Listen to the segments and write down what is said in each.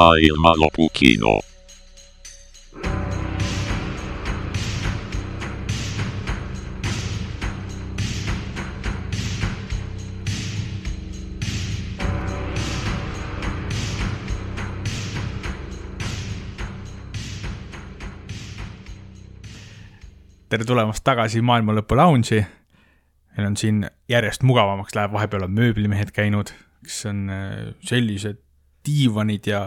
Maailmanlopu kino. tere tulemast tagasi Maailma Lõpu Lounge'i. meil on siin järjest mugavamaks läheb, vahepeal on mööblimehed käinud, kes on äh, sellised diivanid ja,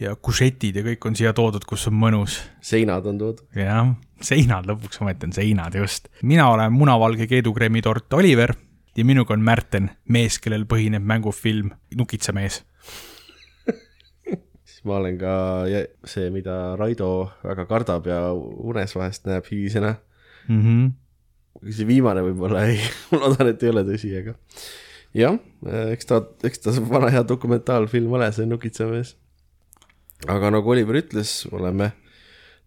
ja kušetid ja kõik on siia toodud, kus on mõnus. seinad on toodud. jah, seinad, lõpuks ometi on seinad, just. mina olen munavalge keedukreemitort Oliver ja minuga on Märten, mees, kellel põhineb mängufilm Nukitsamees. siis ma olen ka see, mida Raido väga kardab ja unes vahest näeb higisena. Mm -hmm. see viimane võib-olla ei, ma loodan, et ei ole tõsi, aga jah, eks ta, eks ta vana hea dokumentaalfilm ole, see Nukitsamees. Aga nagu Oliver ütles, oleme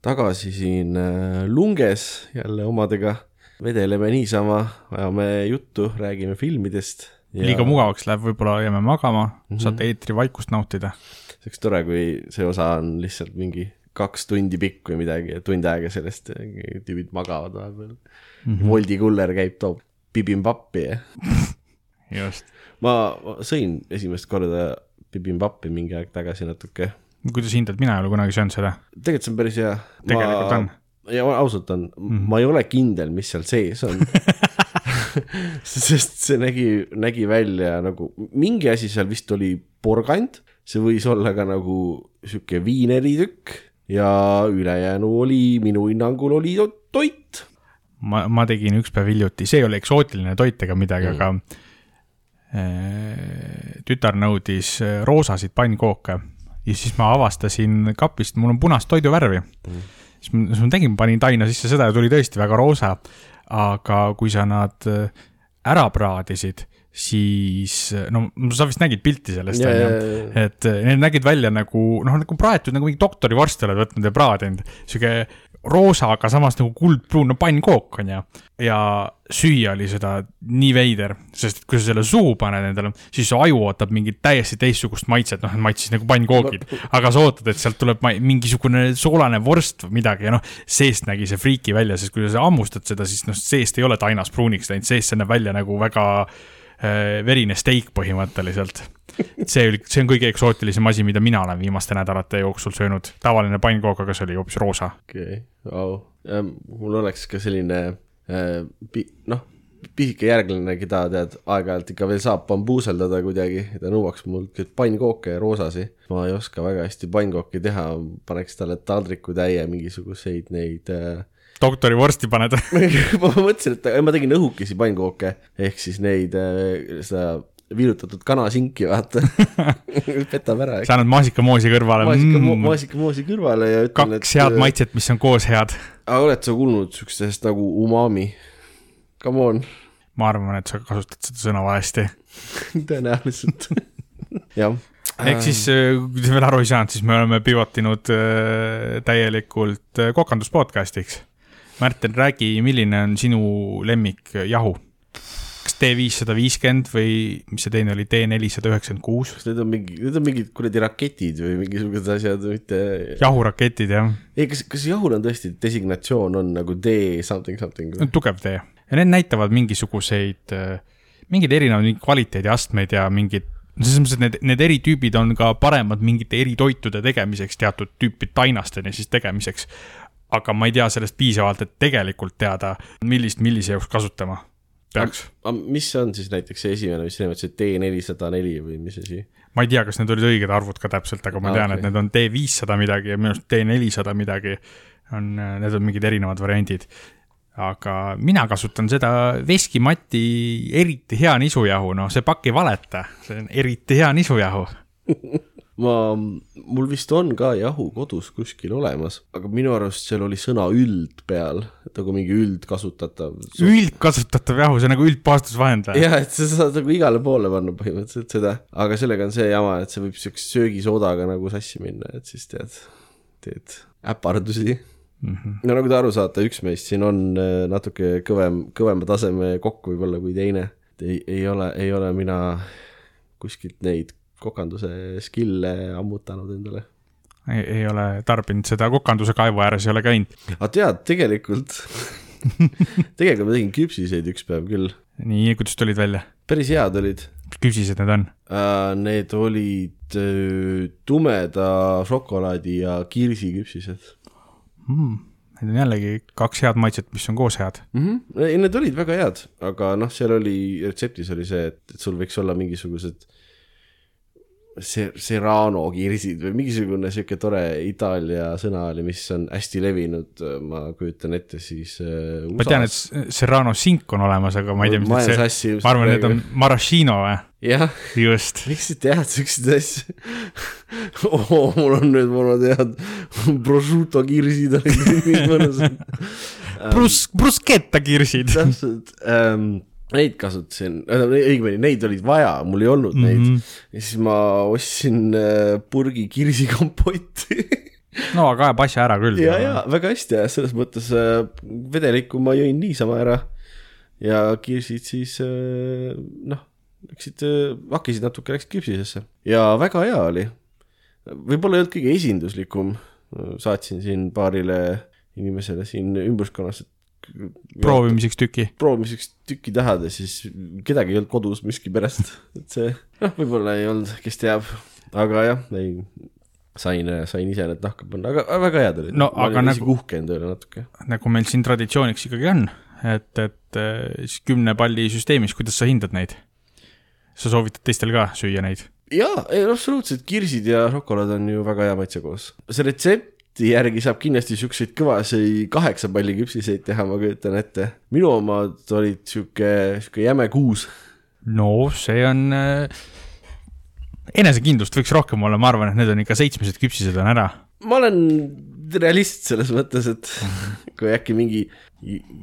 tagasi siin äh, lunges jälle omadega, vedeleme niisama, ajame juttu, räägime filmidest. liiga mugavaks läheb, võib-olla jääme magama mm, -hmm. saate eetrivaikust nautida. see oleks tore, kui see osa on lihtsalt mingi kaks tundi pikk või midagi ja tund aega sellest ja tüübid magavad vahepeal mm. -hmm. Woldi kuller käib, toob bibimbappi ja just. ma ma sõin esimest korda bibimbappi mingi aeg tagasi natuke. Kuidas hindad, mina ei ole kunagi söönud seda. tegelikult see on päris hea. Tegelikult on.. ja ausalt on mm, -hmm. ma ei ole kindel, mis seal sees on sest see nägi, nägi välja nagu, mingi asi seal vist oli porgand, see võis olla ka nagu sihuke viineritükk ja ülejäänu oli minu hinnangul oli to toit. ma, ma tegin üks päev hiljuti, see ei ole eksootiline toit ega midagi mm., aga äh, tütar nõudis äh, roosasid pannkooke ja siis ma avastasin kapist, mul on punast toiduvärvi mm.. siis ma, siis ma tegin, panin taina sisse seda ja tuli tõesti väga roosa. aga kui sa nad äh, ära praadisid, siis no sa vist nägid pilti sellest Jaa, onju et eh, need nägid välja nagu noh, nagu praetud nagu mingi doktorivorsti oled võtnud ja praadinud, sihuke roosa, aga samas nagu kuldpruun, no pannkook on ju. ja süüa oli seda nii veider, sest kui sa selle suhu paned endale, siis su aju ootab mingit täiesti teistsugust maitset, noh, maitses nagu pannkoogid. aga sa ootad, et sealt tuleb mingisugune soolane vorst või midagi ja noh, seest nägi see friiki välja, sest kui sa hammustad seda, siis noh, seest ei ole tainas pruuniks läinud, seest see näeb välja nagu väga verine steik põhimõtteliselt see oli, see on kõige eksootilisem asi, mida mina olen viimaste nädalate jooksul söönud. tavaline pannkook, aga see oli hoopis roosa. okei okay., vau, mul oleks ka selline äh, noh, pisike järglane, keda tead, aeg-ajalt ikka veel saab bambuuseldada kuidagi, ta nõuaks mult pannkooke ja roosasi. ma ei oska väga hästi pannkooki teha, paneks talle taldrikutäie mingisuguseid neid äh, doktorivorsti paned. ma mõtlesin, et ma tegin õhukesi pannkooke ehk siis neid äh, seda viilutatud kanasinki, vaata. petab ära. sa annad maasikamoosi kõrvale maasika mm., maasikamoosi kõrvale ja ütlen, kaks head maitset, mis on koos head. aga oled sa kuulnud siuksest nagu umami? Come on, ma arvan, et sa kasutad seda sõna valesti. tõenäoliselt. jah. ehk siis, kui te veel aru ei saanud, siis me oleme pivotinud äh, täielikult äh, kokandus podcast'iks. Märten, räägi, milline on sinu lemmik jahu? kas D viissada viiskümmend või mis see teine oli, D nelisada üheksakümmend kuus? need on mingi, need on mingid kuradi raketid või mingisugused asjad, mitte. jahuraketid jah, ei, kas, kas jahul on tõesti designatsioon on nagu D something something tugev tee ja need näitavad mingisuguseid, mingeid erinevaid kvaliteediastmeid ja mingid, selles mõttes, et need, need eritüübid on ka paremad mingite eritoitude tegemiseks, teatud tüüpi tainasteni siis tegemiseks. Aga ma ei tea sellest piisavalt, et tegelikult teada, millist millise jaoks kasutama peaks. mis see on siis näiteks see esimene, mis sa nimetasid, D nelisada neli või mis asi? ma ei tea, kas need olid õiged arvud ka täpselt, aga ma Ah, tean, okei. et need on D viissada midagi ja minu arust D nelisada midagi on, need on mingid erinevad variandid. aga mina kasutan seda veskimati eriti hea nisujahu, noh, see pakk ei valeta, see on eriti hea nisujahu. ma, mul vist on ka jahu kodus kuskil olemas, aga minu arust seal oli sõna üld peal, et nagu mingi üldkasutatav. üldkasutatav jahu, see on nagu üldpaastusvahend või? jah, et sa saad nagu igale poole panna põhimõtteliselt seda, aga sellega on see jama, et see võib siukse söögisoodaga nagu sassi minna, et siis tead, teed äpardusi mm. -hmm. no nagu te aru saate, üks meist siin on äh, natuke kõvem, kõvema taseme kokk võib-olla kui teine. ei, ei ole, ei ole mina kuskilt neid kokanduse skill'e ammutanud endale. ei, ole tarbinud seda kokanduse kaevu ääres ei ole käinud. aga tead, tegelikult, tegelikult ma tegin küpsiseid üks päev küll, nii, kuidas tulid välja? päris head olid mis küpsised need on? uh,. Need olid uh, tumeda šokolaadi ja kirsiküpsised mm,. Need on jällegi kaks head maitset, mis on koos head. mm. -hmm. ei, need olid väga head, aga noh, seal oli, retseptis oli see, et, sul võiks olla mingisugused se-, serrano kirsid või mingisugune sihuke tore Itaalia sõna oli, mis on hästi levinud, ma kujutan ette siis äh, ma tean, et Serrano sink on olemas, aga ma ei tea, mis Ma need see, ma arvan, need on maraschino või? jah, miks sa tead siukseid asju oh,? mul on nüüd, mul on tead, prosciutto kirsid olid nii mõnusad. Brus-, bruschetta kirsid. täpselt ähm,, neid kasutasin, õigemini neid olid vaja, mul ei olnud neid mm. -hmm. ja siis ma ostsin äh, purgi kirsikompotti no aga ajab asja ära küll. ja, ja väga hästi ja selles mõttes äh, vedelikku ma jõin niisama ära ja kirsid siis äh, noh, läksid hakkisid natuke, läksid küpsisesse ja väga hea oli. võib-olla ei olnud kõige esinduslikum, saatsin siin paarile inimesele siin ümbruskonnas, et proovimiseks tüki. proovimiseks tüki tahad ja siis kedagi ei olnud kodus miskipärast, et see noh, võib-olla ei olnud, kes teab, aga jah, ei sain, sain ise need nahka panna, aga väga head olid No ma aga nagu- uhke enda üle natuke. nagu meil siin traditsiooniks ikkagi on, et, et eh, siis kümne palli süsteemis, kuidas sa hindad neid? sa soovitad teistel ka süüa neid? jaa, ei absoluutselt, kirsid ja šokolaad on ju väga hea maitse koos. see retsepti järgi saab kindlasti siukseid kõvasid kaheksa palli küpsiseid teha, ma kujutan ette. minu omad olid sihuke, sihuke jäme kuus. no see on äh,, enesekindlust võiks rohkem olla, ma arvan, et need on ikka seitsmesed küpsised on ära. ma olen realist selles mõttes, et kui äkki mingi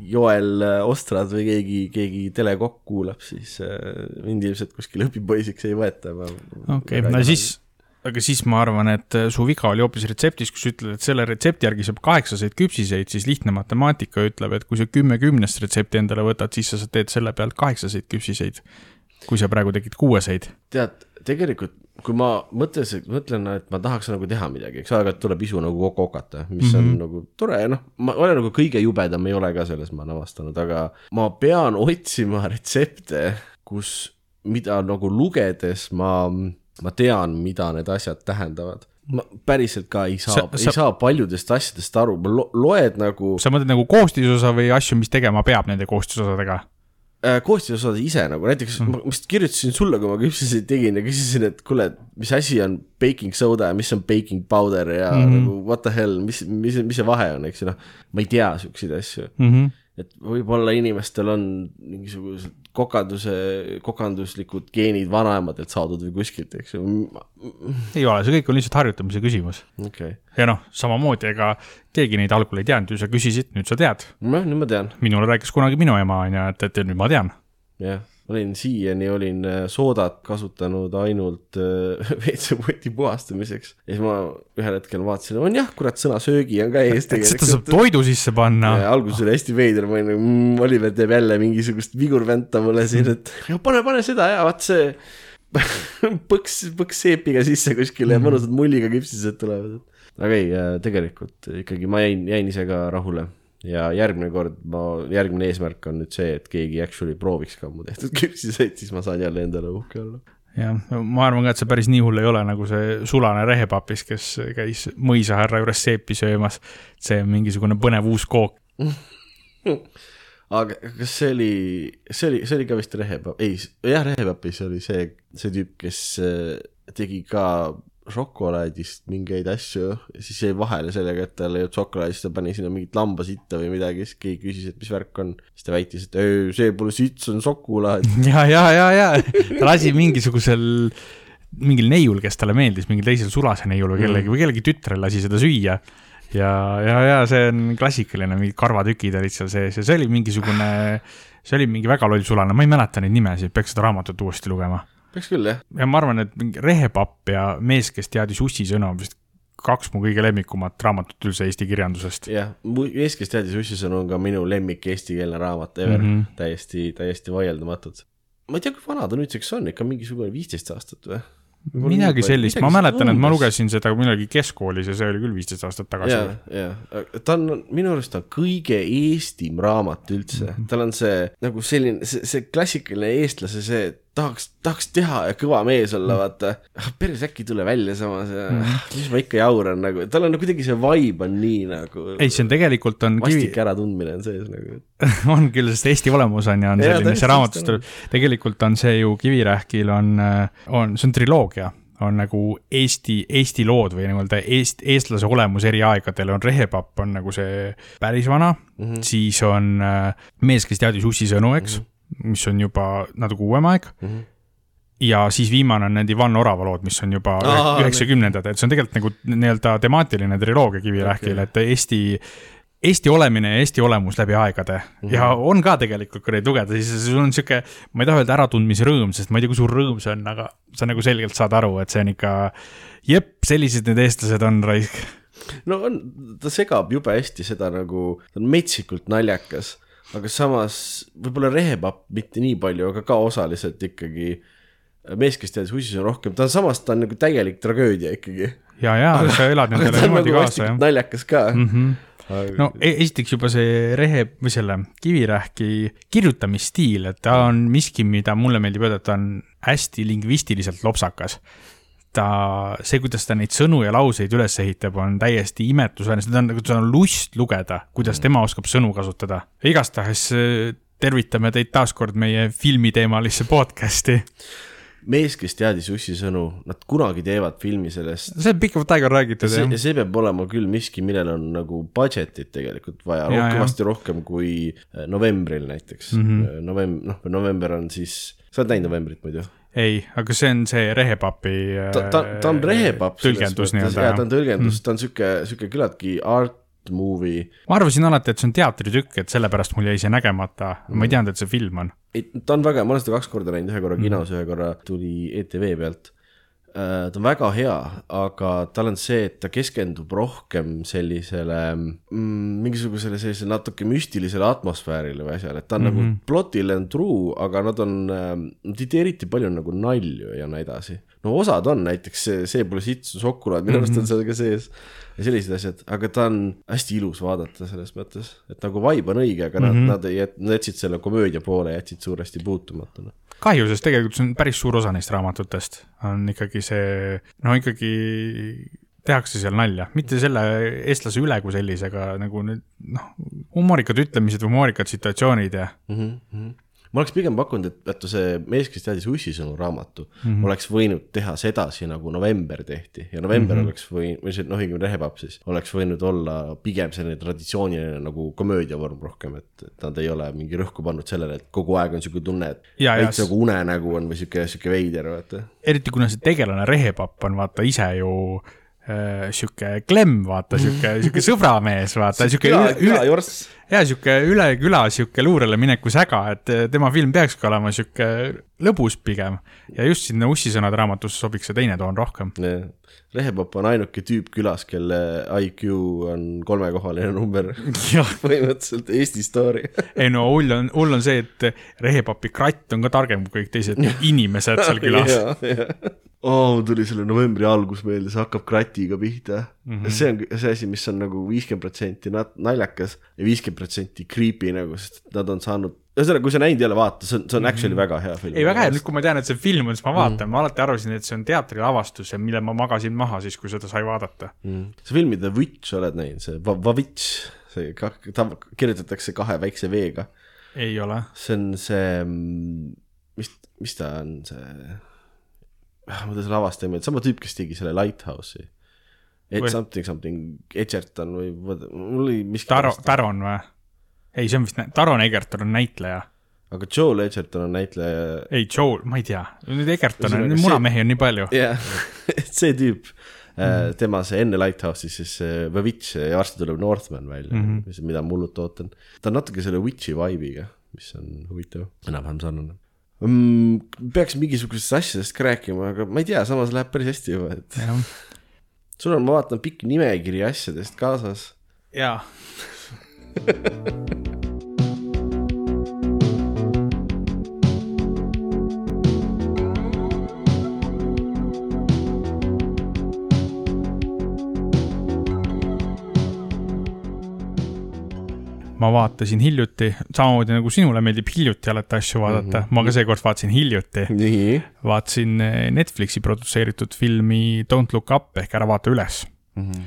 Joel Ostrad või keegi, keegi telekokk kuulab, siis äh, mind ilmselt kuskile õpipoisiks ei võeta. okei okay., no siis, aga siis ma arvan, et äh, su viga oli hoopis retseptis, kus ütled, et selle retsepti järgi saab kaheksaseid küpsiseid, siis lihtne matemaatika ütleb, et kui sa kümme kümnest retsepti endale võtad, siis sa teed selle pealt kaheksaseid küpsiseid. kui sa praegu tegid kuueseid. tead, tegelikult kui ma mõtlesin, mõtlen, et ma tahaks nagu teha midagi, eks aeg-ajalt tuleb isu nagu kokku okata, mis mm -hmm. on nagu tore, noh, ma olen nagu kõige jubedam ei ole ka selles, ma olen avastanud, aga ma pean otsima retsepte, kus, mida nagu lugedes ma, ma tean, mida need asjad tähendavad. ma päriselt ka ei saa Sa-, sa, sa- ei saa paljudest asjadest aru, ma lo, loed nagu sa mõtled nagu koostisosa või asju, mis tegema peab nende koostisosadega? äh, koostisosad ise nagu näiteks mm., ma vist kirjutasin sulle, kui ma küpsiseid tegin ja küsisin, et kuule, mis asi on baking soda ja mis on baking powder ja mm. -hmm. nagu what the hell, mis, mis, mis see vahe on, eks ju, noh. ma ei tea siukseid asju, Mm -hmm. Et võib-olla inimestel on mingisugused kokanduse, kokanduslikud geenid vanaemadelt saadud või kuskilt, eks ju, ei ole, see kõik on lihtsalt harjutamise küsimus. okay.. ja noh, samamoodi, ega keegi neid algul ei teadnud ju, sa küsisid, nüüd sa tead. noh, nüüd ma tean, minule rääkis kunagi minu ema, on ju, et, et nüüd ma tean. jah, olin siiani olin äh, soodat kasutanud ainult äh, WC-poti puhastamiseks ja siis ma ühel hetkel vaatasin, on jah, kurat, sõna söögi on ka ees et seda saab toidu sisse panna. alguses oli hästi veider, ma olin nagu mmm,, Oliver teeb jälle mingisugust vigurvänta mulle siin, et ja pane, pane seda ja vaat see põks, põks seepiga sisse kuskile ja mõnusad mulliga küpsised tulevad. aga ei, tegelikult ikkagi ma jäin, jäin ise ka rahule ja järgmine kord ma, järgmine eesmärk on nüüd see, et keegi actually prooviks ka mu tehtud küpsiseid, siis ma saan jälle endale uhke olla. jah, ma arvan ka, et see päris nii hull ei ole, nagu see sulane rehepapis, kes käis mõisahärra juures seepi söömas. see on mingisugune põnev uus kook. aga kas see oli, see oli, see oli ka vist rehepap-, ei, jah, rehepapis oli see, see tüüp, kes äh, tegi ka šokolaadist mingeid asju siis jäi vahele sellega, et tal ei olnud šokolaadi, siis ta pani sinna mingit lambasitta või midagi, siis keegi küsis, et mis värk on. siis ta väitis, et öö, see pole sitt, see on šokolaad. ja, ja, ja, ja ta lasi mingisugusel, mingil neiul, kes talle meeldis, mingil teisel sulase neiul või kellegi või kellegi tütrel lasi seda süüa. ja, ja, ja see on klassikaline, mingid karvatükid olid seal sees ja see oli mingisugune, see oli mingi väga loll sulane, ma ei mäleta neid nimesid, peaks seda raamatut uuesti lugema peaks küll jah, ja ma arvan, et mingi rehepapp ja mees, kes teadis ussisõna on vist kaks mu kõige lemmikumat raamatut üldse eesti kirjandusest. jah, mees, kes teadis ussisõnu on ka minu lemmik eestikeelne raamat ever mm. -hmm. täiesti, täiesti vaieldamatult. ma ei tea, kui vana ta nüüdseks on, ikka mingisugune viisteist aastat või? midagi sellist, ma mäletan, et ma lugesin seda millalgi keskkoolis ja see oli küll viisteist aastat tagasi ja, ja ta on minu arust ta on kõige eestim raamat üldse, Mhm. tal on see nagu selline, see, see klassikaline eestlase see, et tahaks, tahaks teha ja kõva mees olla, Mhm. vaata. päris äkki ei tule välja samas ja mis ma ikka jauran nagu, tal on nagu kuidagi see vibe on nii nagu. ei, see on tegelikult on kivi vastik, äratundmine on sees nagu. on küll, sest Eesti olemus on ja on selline, mis täiesti, see raamatus täiesti tuleb, tegelikult on see ju Kivirähkil on, on, see on triloogia, on nagu Eesti, Eesti lood või nii-öelda eest-, eestlase olemus eri aegadel on Rehepapp on nagu see päris vana mm, -hmm. siis on äh, Mees, kes teadis ussisõnu, eks mm, -hmm. Mis on juba natuke uuem aeg mm. -hmm ja siis viimane on need Ivan Orava lood, mis on juba üheksakümnendad, et see on tegelikult nagu nii-öelda temaatiline triloogia Kivirähkil okay., et Eesti, Eesti olemine ja Eesti olemus läbi aegade mm -hmm. ja on ka tegelikult, kui neid lugeda, siis sul on sihuke, ma ei taha öelda äratundmisrõõm, sest ma ei tea, kui suur rõõm see on, aga sa nagu selgelt saad aru, et see on ikka, jep, sellised need eestlased on raisk. no on, ta segab jube hästi seda nagu, ta on metsikult naljakas, aga samas võib-olla rehepapp mitte nii palju, aga ka osaliselt ikkagi mees, kes teadis ussis on rohkem, ta on samas, ta on nagu täielik tragöödia ikkagi. ja, ja sa elad aga nendele niimoodi nagu kaasa, jah. naljakas ka mm. Mhm. -hmm. no e- esiteks juba see Rehe või selle Kivirähki kirjutamisstiil, et ta on miski, mida mulle meeldib öelda, et ta on hästi lingvistiliselt lopsakas. ta, see, kuidas ta neid sõnu ja lauseid üles ehitab, on täiesti imetlusväärne, seda on nagu, seda on lust lugeda, kuidas tema oskab sõnu kasutada. igastahes äh, tervitame teid taas kord meie filmiteemalisse podcast'i. mees, kes teadis ussisõnu, nad kunagi teevad filmi sellest. see on pikemat aega räägitud, see jah., see peab olema küll miski, millel on nagu budget'it tegelikult vaja, Ja, ja. kõvasti rohkem kui äh, novembril näiteks mm. -hmm.. november, noh, november on siis, sa oled näinud novembrit muidu? ei, aga see on see Rehepapi äh, ta, ta, ta on rehepapp. tõlgendus nii-öelda, jaa, ta on tõlgendus, ta on sihuke, sihuke küllaltki art movie. ma arvasin alati, et see on teatritükk, et sellepärast mul jäi see nägemata, ma ei teadnud, et see film on. ei, ta on väga hea, ma olen seda kaks korda näinud, ühe Mhm. korra kinos, ühe korra tuli ETV pealt. Ta on väga hea, aga tal on see, et ta keskendub rohkem sellisele mm, mingisugusele sellisele natuke müstilisele atmosfäärile või asjale, et ta on mm -hmm. Mhm. nagu plotile on true, aga nad on, nad ei tee eriti palju nagu nalju ja nii edasi. No osad on näiteks see, see pole sitt, su sokulaad, minu arust Mhm. on seal ka sees ja sellised asjad, aga ta on hästi ilus vaadata selles mõttes, et nagu vibe on õige, aga mm -hmm. Mhm. nad, jät-, nad jätsid selle komöödia poole, jätsid suuresti puutumata. noh. kahju, sest tegelikult see on päris suur osa neist raamatutest, on ikkagi see, no ikkagi tehakse seal nalja, mitte selle eestlase üle kui sellise, aga nagu nüüd noh, humoorikad ütlemised, humoorikad situatsioonid ja mm. -hmm. Ma oleks pigem pakkunud, et vaata see mees, kes teadis ussisõnu raamatu mm, -hmm. oleks võinud teha sedasi, nagu november tehti ja november mm -hmm. oleks võinud, või see noh, õigemini rehepapp siis, oleks võinud olla pigem selline traditsiooniline nagu komöödiavorm rohkem, et, et nad ei ole mingi rõhku pannud sellele, et kogu aeg on sihuke tunne, et veits nagu unenägu on või sihuke, sihuke veider, vaata. eriti kuna see tegelane Rehepapp on vaata ise ju sihuke klemm, vaata sihuke, sihuke sõbramees, vaata sihuke ja sihuke üle küla sihuke luurele mineku säga, et eh, tema film peakski olema sihuke lõbus pigem. ja just sinna ussisõnade raamatusse sobiks see teine toon rohkem. rehepapp on ainuke tüüp külas, kelle IQ on kolmekohaline number. põhimõtteliselt Eesti story. ei no hull on, hull on see, et Rehepapi kratt on ka targem kui kõik teised inimesed seal külas. oo, mul tuli selle novembri algus meelde, see hakkab kratiga pihta mm. -hmm. see on see asi, mis on nagu viiskümmend protsenti naljakas ja viiskümmend protsenti creepy nagu, sest nad on saanud, ühesõnaga, kui sa näinud ei ole, vaata, see on, see on actually väga hea film. ei, väga hea, nüüd kui ma tean, et see film on, siis ma vaatan mm., ma alati arvasin, et see on teatrilavastus ja mille ma magasin maha siis, kui seda sai vaadata. mm.. sa filmi The Witch oled näinud, see Va- Vavitš, see ka, ta kirjutatakse kahe väikse V-ga. ei ole. see on see, mis, mis ta on, see, ma teda lavastaja ei meeldi, sama tüüp, kes tegi selle Lighthouse'i. et Või- something something, Edgerton või mul oli miski. Taro, Taron või? ei, see on vist, Taron Egerton on näitleja. aga Joel Edgerton on näitleja. ei, Joel, ma ei tea, nüüd Egerton on, see- munamehi on nii palju. jah, see tüüp mm., tema see enne Lighthouse'i siis see The Witch ja varsti tuleb Northman välja mm, -hmm. mida ma hullult ootan. ta on natuke selle Witch'i vibe'iga, mis on huvitav, enam-vähem sarnane. Peaks mingisugusest asjadest ka rääkima, aga ma ei tea, samas läheb päris hästi juba, et sul on, ma vaatan, pikk nimekiri asjadest kaasas. jaa. ma vaatasin hiljuti, samamoodi nagu sinule meeldib hiljuti alati asju vaadata mm, -hmm. ma ka seekord vaatasin hiljuti, vaatasin eh, Netflixi produtseeritud filmi Don't look up ehk Ära vaata üles mm. -hmm.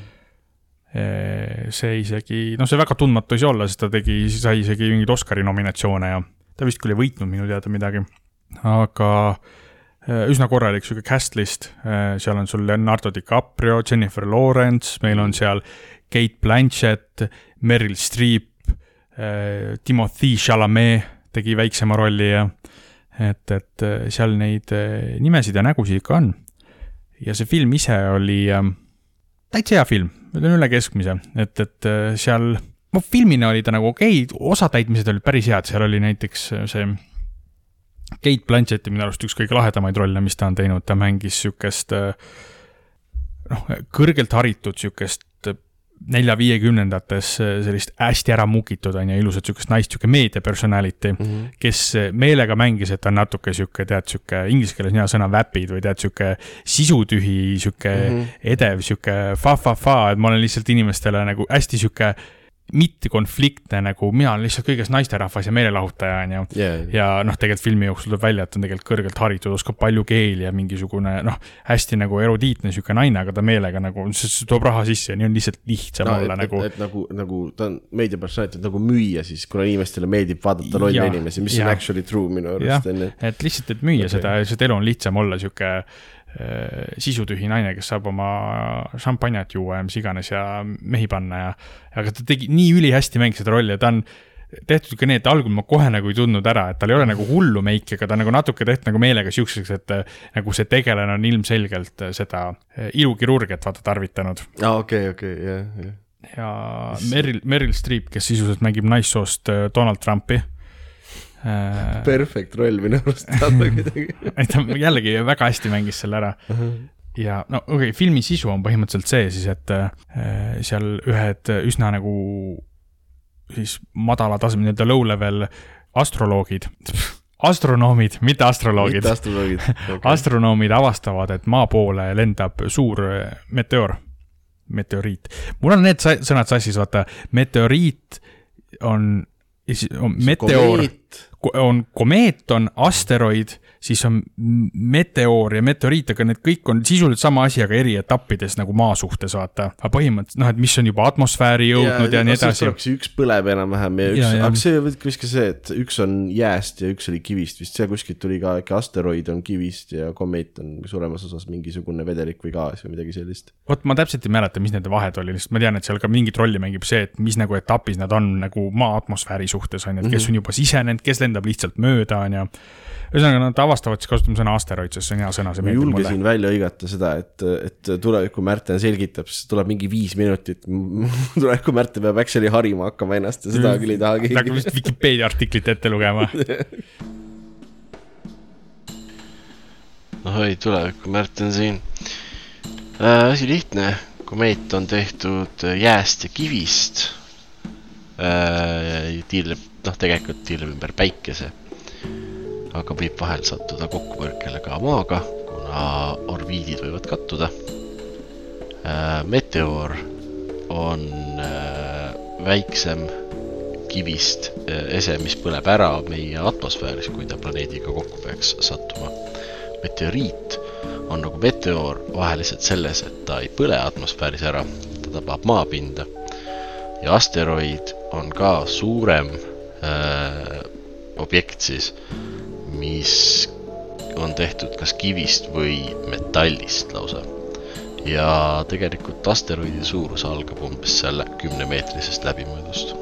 see isegi, noh, see väga tundmatu ei saa olla, sest ta tegi, sai isegi mingeid Oscari nominatsioone ja ta vist küll ei võitnud minu teada midagi. aga eh, üsna korralik sihuke cast list, seal on sul Leonardo DiCaprio, Jennifer Lawrence, meil on seal Kate Blanchett, Meryl Streep, Timothy Chalamet tegi väiksema rolli ja et, et eh, seal neid eh, nimesid ja nägusid ikka on. ja see film ise oli äh, täitsa hea film, ütleme üle keskmise, et, et äh, seal, no filmina oli ta nagu okei okay,, osatäitmised olid päris head, seal oli näiteks äh, see Kate Blanchetti minu arust üks kõige lahedamaid rolle, mis ta on teinud, ta mängis sihukest äh, noh, kõrgelt haritud sihukest nelja-viiekümnendates äh, sellist hästi ära mukitud on ju, ilusat sihukest naist, sihuke meedia personality mm, -hmm. kes meelega mängis, et ta on natuke sihuke, tead, sihuke inglise keeles on hea sõna vapid või tead, sihuke sisutühi, sihuke mm -hmm. edev, sihuke fa-fa-fa, et ma olen lihtsalt inimestele nagu hästi sihuke mittekonfliktne nagu, mina olen lihtsalt kõiges naisterahvas ja meelelahutaja, on ju. yeah.. ja noh, tegelikult filmi jooksul tuleb välja, et on tegelikult kõrgelt haritud, oskab palju keeli ja mingisugune noh, hästi nagu erudiitne sihuke naine, aga ta meelega nagu, see toob raha sisse ja nii on lihtsalt lihtsam no, olla et, nagu et, nagu, nagu ta on meediapersonaalselt nagu müüa siis, kuna inimestele meeldib vaadata lolle inimesi, mis ja. on actually true minu arust on ju., et lihtsalt, et müüa okay. seda, lihtsalt elu on lihtsam olla sihuke sisutühi naine, kes saab oma šampanjat juua ja mis iganes ja mehi panna ja, aga ta tegi nii ülihästi mängis seda rolli ja ta on tehtud ka nii, et algul ma kohe nagu ei tundnud ära, et tal ei ole nagu hullu meiki, aga ta on nagu natuke tehtud nagu meelega siukseks, et äh, nagu see tegelane on ilmselgelt äh, seda äh, ilukirurgiat vaata tarvitanud. aa, okei, okei, jah, jah. ja Meryl, Meryl Streep, kes sisuliselt mängib naissoost äh, Donald Trumpi. Perfect roll minu arust talle kuidagi. ta jällegi väga hästi mängis selle ära ja no okei okay,, filmi sisu on põhimõtteliselt see siis, et äh, seal ühed üsna nagu siis madala taseme nii-öelda low-level astroloogid, astronoomid, mitte astroloogid mitte, astroloogid okay.. astronoomid avastavad, et maa poole lendab suur äh, meteoor, meteoriit. mul on need sõnad sassis, vaata, meteoriit on, on meteoor, on komeet, on asteroid, siis on meteoor ja meteoriit, aga need kõik on sisuliselt sama asi, aga eri etappides nagu maa suhtes, vaata. aga põhimõtteliselt noh, et mis on juba atmosfääri jõudnud ja, ja nii edasi. üks põleb enam-vähem ja üks aga see võib kuskil see, et üks on jääst ja üks oli kivist vist, see kuskilt tuli ka äkki asteroid on kivist ja komeet on suuremas osas mingisugune vedelik või gaas või midagi sellist. vot ma täpselt ei mäleta, mis nende vahed oli, lihtsalt ma tean, et seal ka mingit rolli mängib see, et mis nagu etapis nad on nagu maa atmosfääri suhtes on ju, et kes on juba sisenenud, kes lendab lihtsalt mööda on ju. Ühesõnaga nad avastavad siis kasutame sõna asteroid, sest see on hea sõna, see ma meeldib mulle julgesin. välja hõigata seda, et, et tuleviku Märten selgitab, siis tuleb mingi viis minutit. tuleviku Märten peab actually harima hakkama ennast ja seda küll ei taha hakkab keegi. vist Vikipeedia artiklit ette lugema. ahoi, tuleviku Märten siin äh,. asi lihtne, komeet on tehtud äh, jääst ja kivist äh,. tiirleb, noh, tegelikult tiirleb ümber päikese. Aga võib vahel sattuda kokkupõrkele ka maaga, kuna orbiidid võivad kattuda äh,. meteoor on äh, väiksem kivist äh, ese, mis põleb ära meie atmosfääris, kui ta planeediga kokku peaks sattuma meteoriit on nagu meteoor vaheliselt selles, et ta ei põle atmosfääris ära, ta tabab maapinda. ja asteroid on ka suurem äh, objekt siis, mis on tehtud kas kivist või metallist lausa. ja tegelikult asteroidi suurus algab umbes seal kümnemeetrisest läbimõõdust.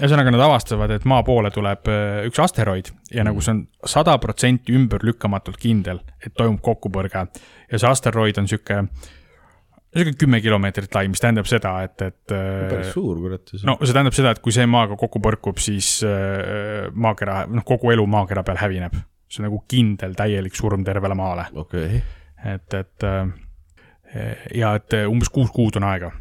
ühesõnaga nad avastavad, et maa poole tuleb äh, üks asteroid ja nagu see on sada protsenti ümberlükkamatult kindel, et toimub kokkupõrge ja see asteroid on sihuke, sihuke kümme kilomeetrit lai, mis tähendab seda, et, et päris äh, suur kurat. no see tähendab seda, et kui see maaga kokku põrkub, siis äh, maakera, noh, kogu elu maakera peal hävineb. see on nagu kindel täielik surm tervele maale, okei, et, et äh, ja et umbes kuus kuud on aega,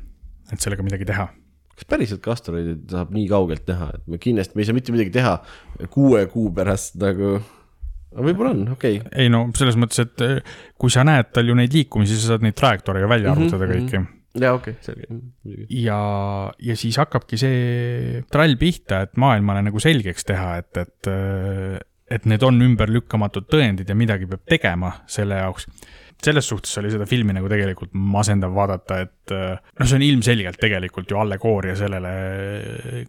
et sellega midagi teha kas päriselt ka asteroidid saab nii kaugelt näha, et me kindlasti, me ei saa mitte midagi teha kuue kuu pärast nagu, võib-olla on, okei okay.. ei no selles mõttes, et eh, kui sa näed tal ju neid liikumisi, sa saad neid trajektoore ju välja Mhm, arvutada mhm. kõiki. jaa, okei okay,, selge, ja, ja siis hakkabki see trall pihta, et maailmale nagu selgeks teha, et, et, et need on ümberlükkamatud tõendid ja midagi peab tegema selle jaoks selles suhtes oli seda filmi nagu tegelikult masendav vaadata, et noh, see on ilmselgelt tegelikult ju allegooria sellele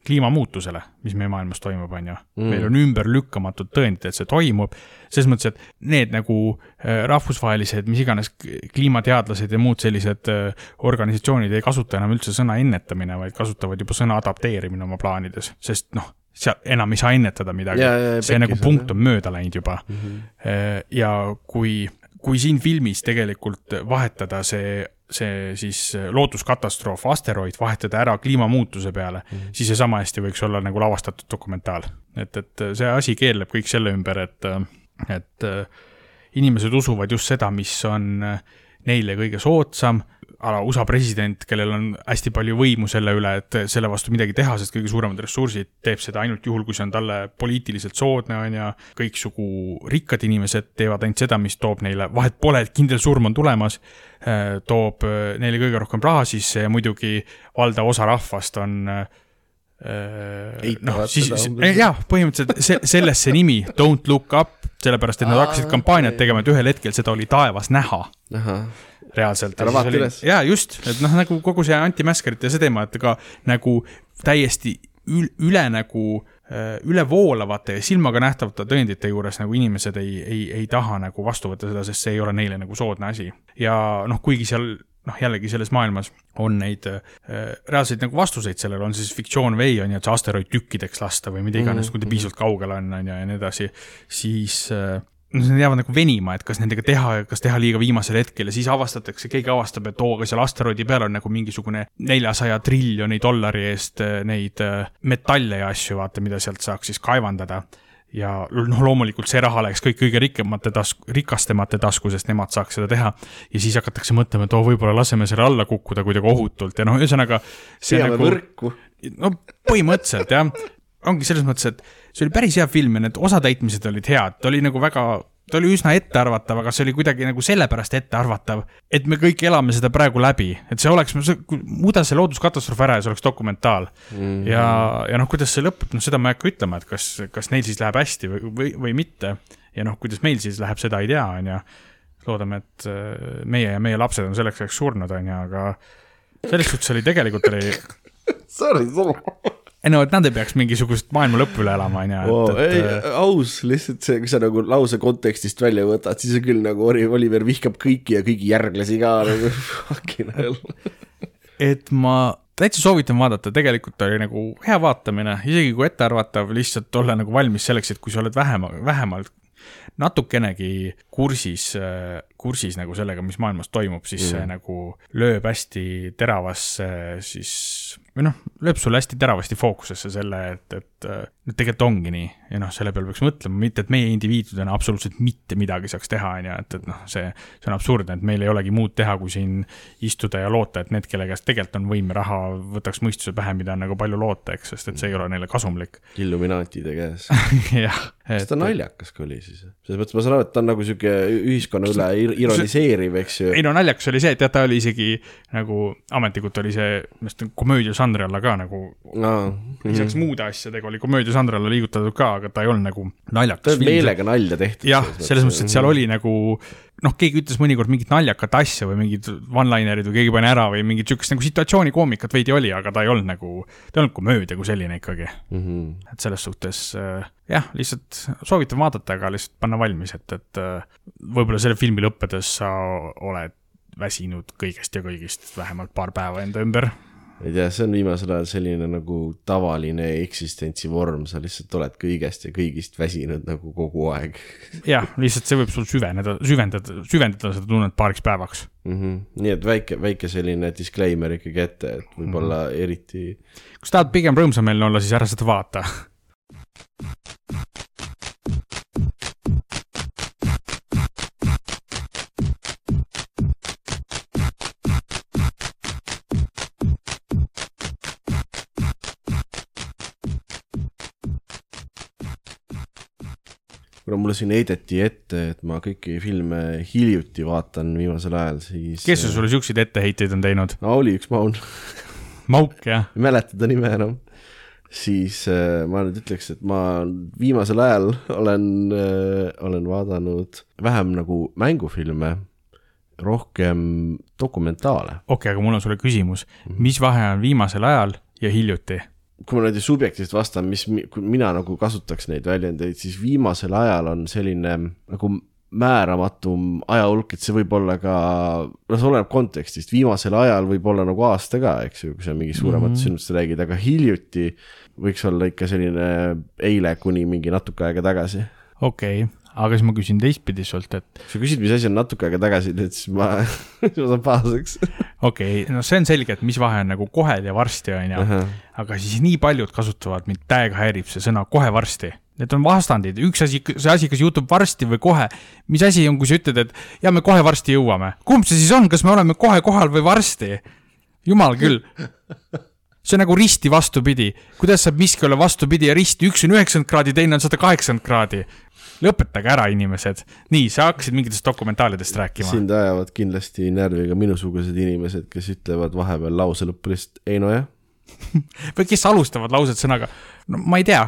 kliimamuutusele, mis meie maailmas toimub, on ju mm.. meil on ümberlükkamatud tõendid, et see toimub, selles mõttes, et need nagu äh, rahvusvahelised, mis iganes kliimateadlased ja muud sellised äh, organisatsioonid ei kasuta enam üldse sõna ennetamine, vaid kasutavad juba sõna adapteerimine oma plaanides, sest noh, seal enam ei saa ennetada midagi see nagu punkt on mööda läinud juba mm. -hmm. ja kui, kui siin filmis tegelikult vahetada see, see siis looduskatastroof, asteroid, vahetada ära kliimamuutuse peale mm, -hmm. siis see sama hästi võiks olla nagu lavastatud dokumentaal. et, et see asi keerleb kõik selle ümber, et, et äh, inimesed usuvad just seda, mis on äh, neile kõige soodsam, a la USA president, kellel on hästi palju võimu selle üle, et selle vastu midagi teha, sest kõige suuremad ressursid, teeb seda ainult juhul, kui see on talle poliitiliselt soodne, on ju. kõiksugu rikkad inimesed teevad ainult seda, mis toob neile, vahet pole, et kindel surm on tulemas, toob äh, neile kõige rohkem raha sisse ja muidugi valdav osa rahvast on äh, noh, siis umbes. jah, põhimõtteliselt see, sellest see nimi, Don't look up, sellepärast et nad hakkasid kampaaniat tegema, et ühel hetkel seda oli taevas näha reaalselt. Ära vaata üles. jaa, just, et noh, nagu kogu see antimäskerite see teema, et ka nagu täiesti ül, üle nagu äh, ülevoolavate ja silmaga nähtavate tõendite juures nagu inimesed ei, ei, ei taha nagu vastu võtta seda, sest see ei ole neile nagu soodne asi. ja noh, kuigi seal noh, jällegi selles maailmas on neid äh, reaalseid nagu vastuseid sellele, on siis fiktsioon või ei, on ju, et see asteroid tükkideks lasta või mida iganes mm, -hmm. kui ta piisavalt kaugel on, on ju, ja nii edasi, siis äh, noh, need jäävad nagu venima, et kas nendega teha, kas teha liiga viimasel hetkel ja siis avastatakse, keegi avastab, et oo, aga seal asteroidi peal on nagu mingisugune neljasaja triljoni dollari eest äh, neid äh, metalle ja asju, vaata, mida sealt saaks siis kaevandada. ja noh, loomulikult see raha läks kõik kõige rikkamate tasku, rikastemate tasku, sest nemad saaks seda teha. ja siis hakatakse mõtlema, et oo, võib-olla laseme selle alla kukkuda kuidagi ohutult ja noh, ühesõnaga. peame nagu... võrku. no põhimõtteliselt jah, ongi selles mõttes, et see oli päris hea film ja need osatäitmised olid head, ta oli nagu väga, ta oli üsna ettearvatav, aga see oli kuidagi nagu sellepärast ettearvatav, et me kõik elame seda praegu läbi, et see oleks, muuda see looduskatastroof ära ja see oleks dokumentaal mm. -hmm. ja, ja noh, kuidas see lõpeb, noh, seda ma ei hakka ütlema, et kas, kas neil siis läheb hästi või, või, või mitte. ja noh, kuidas meil siis läheb, seda ei tea, on ju. loodame, et äh, meie ja meie lapsed on selleks ajaks surnud, on ju, aga selles suhtes oli tegelikult oli Sorry, sorry. Ei no, et nad ei peaks mingisugust maailma lõppu üle elama, on ju, ei et, aus, lihtsalt see, kui sa nagu lause kontekstist välja võtad, siis on küll nagu Oliver vihkab kõiki ja kõigi järglasi ka nagu fucking hell. et ma täitsa soovitan vaadata, tegelikult oli nagu hea vaatamine, isegi kui ettearvatav, lihtsalt olla nagu valmis selleks, et kui sa oled vähema, vähemalt natukenegi kursis, kursis nagu sellega, mis maailmas toimub, siis mm. see nagu lööb hästi teravasse siis või noh, lööb sulle hästi teravasti fookusesse selle, et, et no tegelikult ongi nii ja noh, selle peale peaks mõtlema, mitte et meie indiviididena absoluutselt mitte midagi saaks teha, on ju, et, et noh, see, see on absurdne, et meil ei olegi muud teha, kui siin istuda ja loota, et need, kelle käest tegelikult on võim ja raha, võtaks mõistuse pähe, mida on nagu palju loota, eks, sest et see ei ole neile kasumlik. Illuminaatide käes. jah, kas ta naljakas ka oli siis? selles mõttes ma saan aru, et ta on nagu sihuke ühiskonna üle ir- ironiseeriv, eks ju. ei no naljakas oli see, et jah, ta oli isegi nagu ametlikult oli see, komöödiažanri alla ka nagu no,. lisaks muude asjadega oli komöödiažanri alla liigutatud ka, aga ta ei olnud nagu ta naljakas on. meelega nalja tehtud. jah, selles mõttes, et seal oli nagu noh, keegi ütles mõnikord mingit naljakat asja või mingid one-linerid või keegi pani ära või mingit sihukest nagu situatsioonikoomikat veidi oli, aga ta ei olnud nagu, ta ei olnud komöödia kui selline ikkagi. mm. -hmm. et selles suhtes äh, jah, lihtsalt soovitan vaadata, aga lihtsalt panna valmis, et, et äh, võib-olla selle filmi lõppedes sa oled väsinud kõigest ja kõigist vähemalt paar päeva enda ümber. Ei tea, see on viimasel ajal selline nagu tavaline eksistentsivorm, sa lihtsalt oled kõigest ja kõigist väsinud nagu kogu aeg jah, lihtsalt see võib sul süveneda, süvendada, süvendada seda tunnet paariks päevaks. mm. -hmm. nii et väike, väike selline disclaimer ikkagi ette, et võib-olla mm -hmm. eriti kui sa tahad pigem rõõmsameelne olla, siis ära seda vaata. Kuna mulle siin heideti ette, et ma kõiki filme hiljuti vaatan viimasel ajal, siis. kes sul sulle siukseid etteheiteid on teinud? no oli üks maun, Mauk jah? ei mäleta ta nime enam. siis äh, ma nüüd ütleks, et ma viimasel ajal olen äh,, olen vaadanud vähem nagu mängufilme, rohkem dokumentaale. okei okay,, aga mul on sulle küsimus, mis vahe on viimasel ajal ja hiljuti? Kui ma niimoodi subjektiivselt vastan, mis mina nagu kasutaks neid väljendeid, siis viimasel ajal on selline nagu määramatum ajahulk, et see võib olla ka, no see oleneb kontekstist, viimasel ajal võib olla nagu aasta ka, eks ju, kui sa mingi suurematest mm -hmm. sündmustest räägid, aga hiljuti võiks olla ikka selline eile kuni mingi natuke aega tagasi. okei okay., aga siis ma küsin teistpidi sult, et sa küsid, mis asi on natuke aega tagasi, siis ma, siis ma saan pahaseks. okei okay,, no see on selge, et mis vahe on nagu kohe ja varsti, on ju. aga siis nii paljud kasutavad, mind täiega häirib see sõna kohe varsti. Need on vastandid, üks asi, see asi, kas juhtub varsti või kohe. mis asi on, kui sa ütled, et ja me kohe varsti jõuame, kumb see siis on, kas me oleme kohe kohal või varsti? jumal küll. see on nagu risti vastupidi, kuidas saab miski olla vastupidi ja risti, üks on üheksakümmend kraadi, teine on sada kaheksakümmend kraadi. Lõpetage ära, inimesed. nii, sa hakkasid mingitest dokumentaalidest rääkima. sind ajavad kindlasti närvi ka minusugused inimesed, kes ütlevad vahepeal lause lõppu lihtsalt ei nojah. või kes alustavad lauset sõnaga, no ma ei tea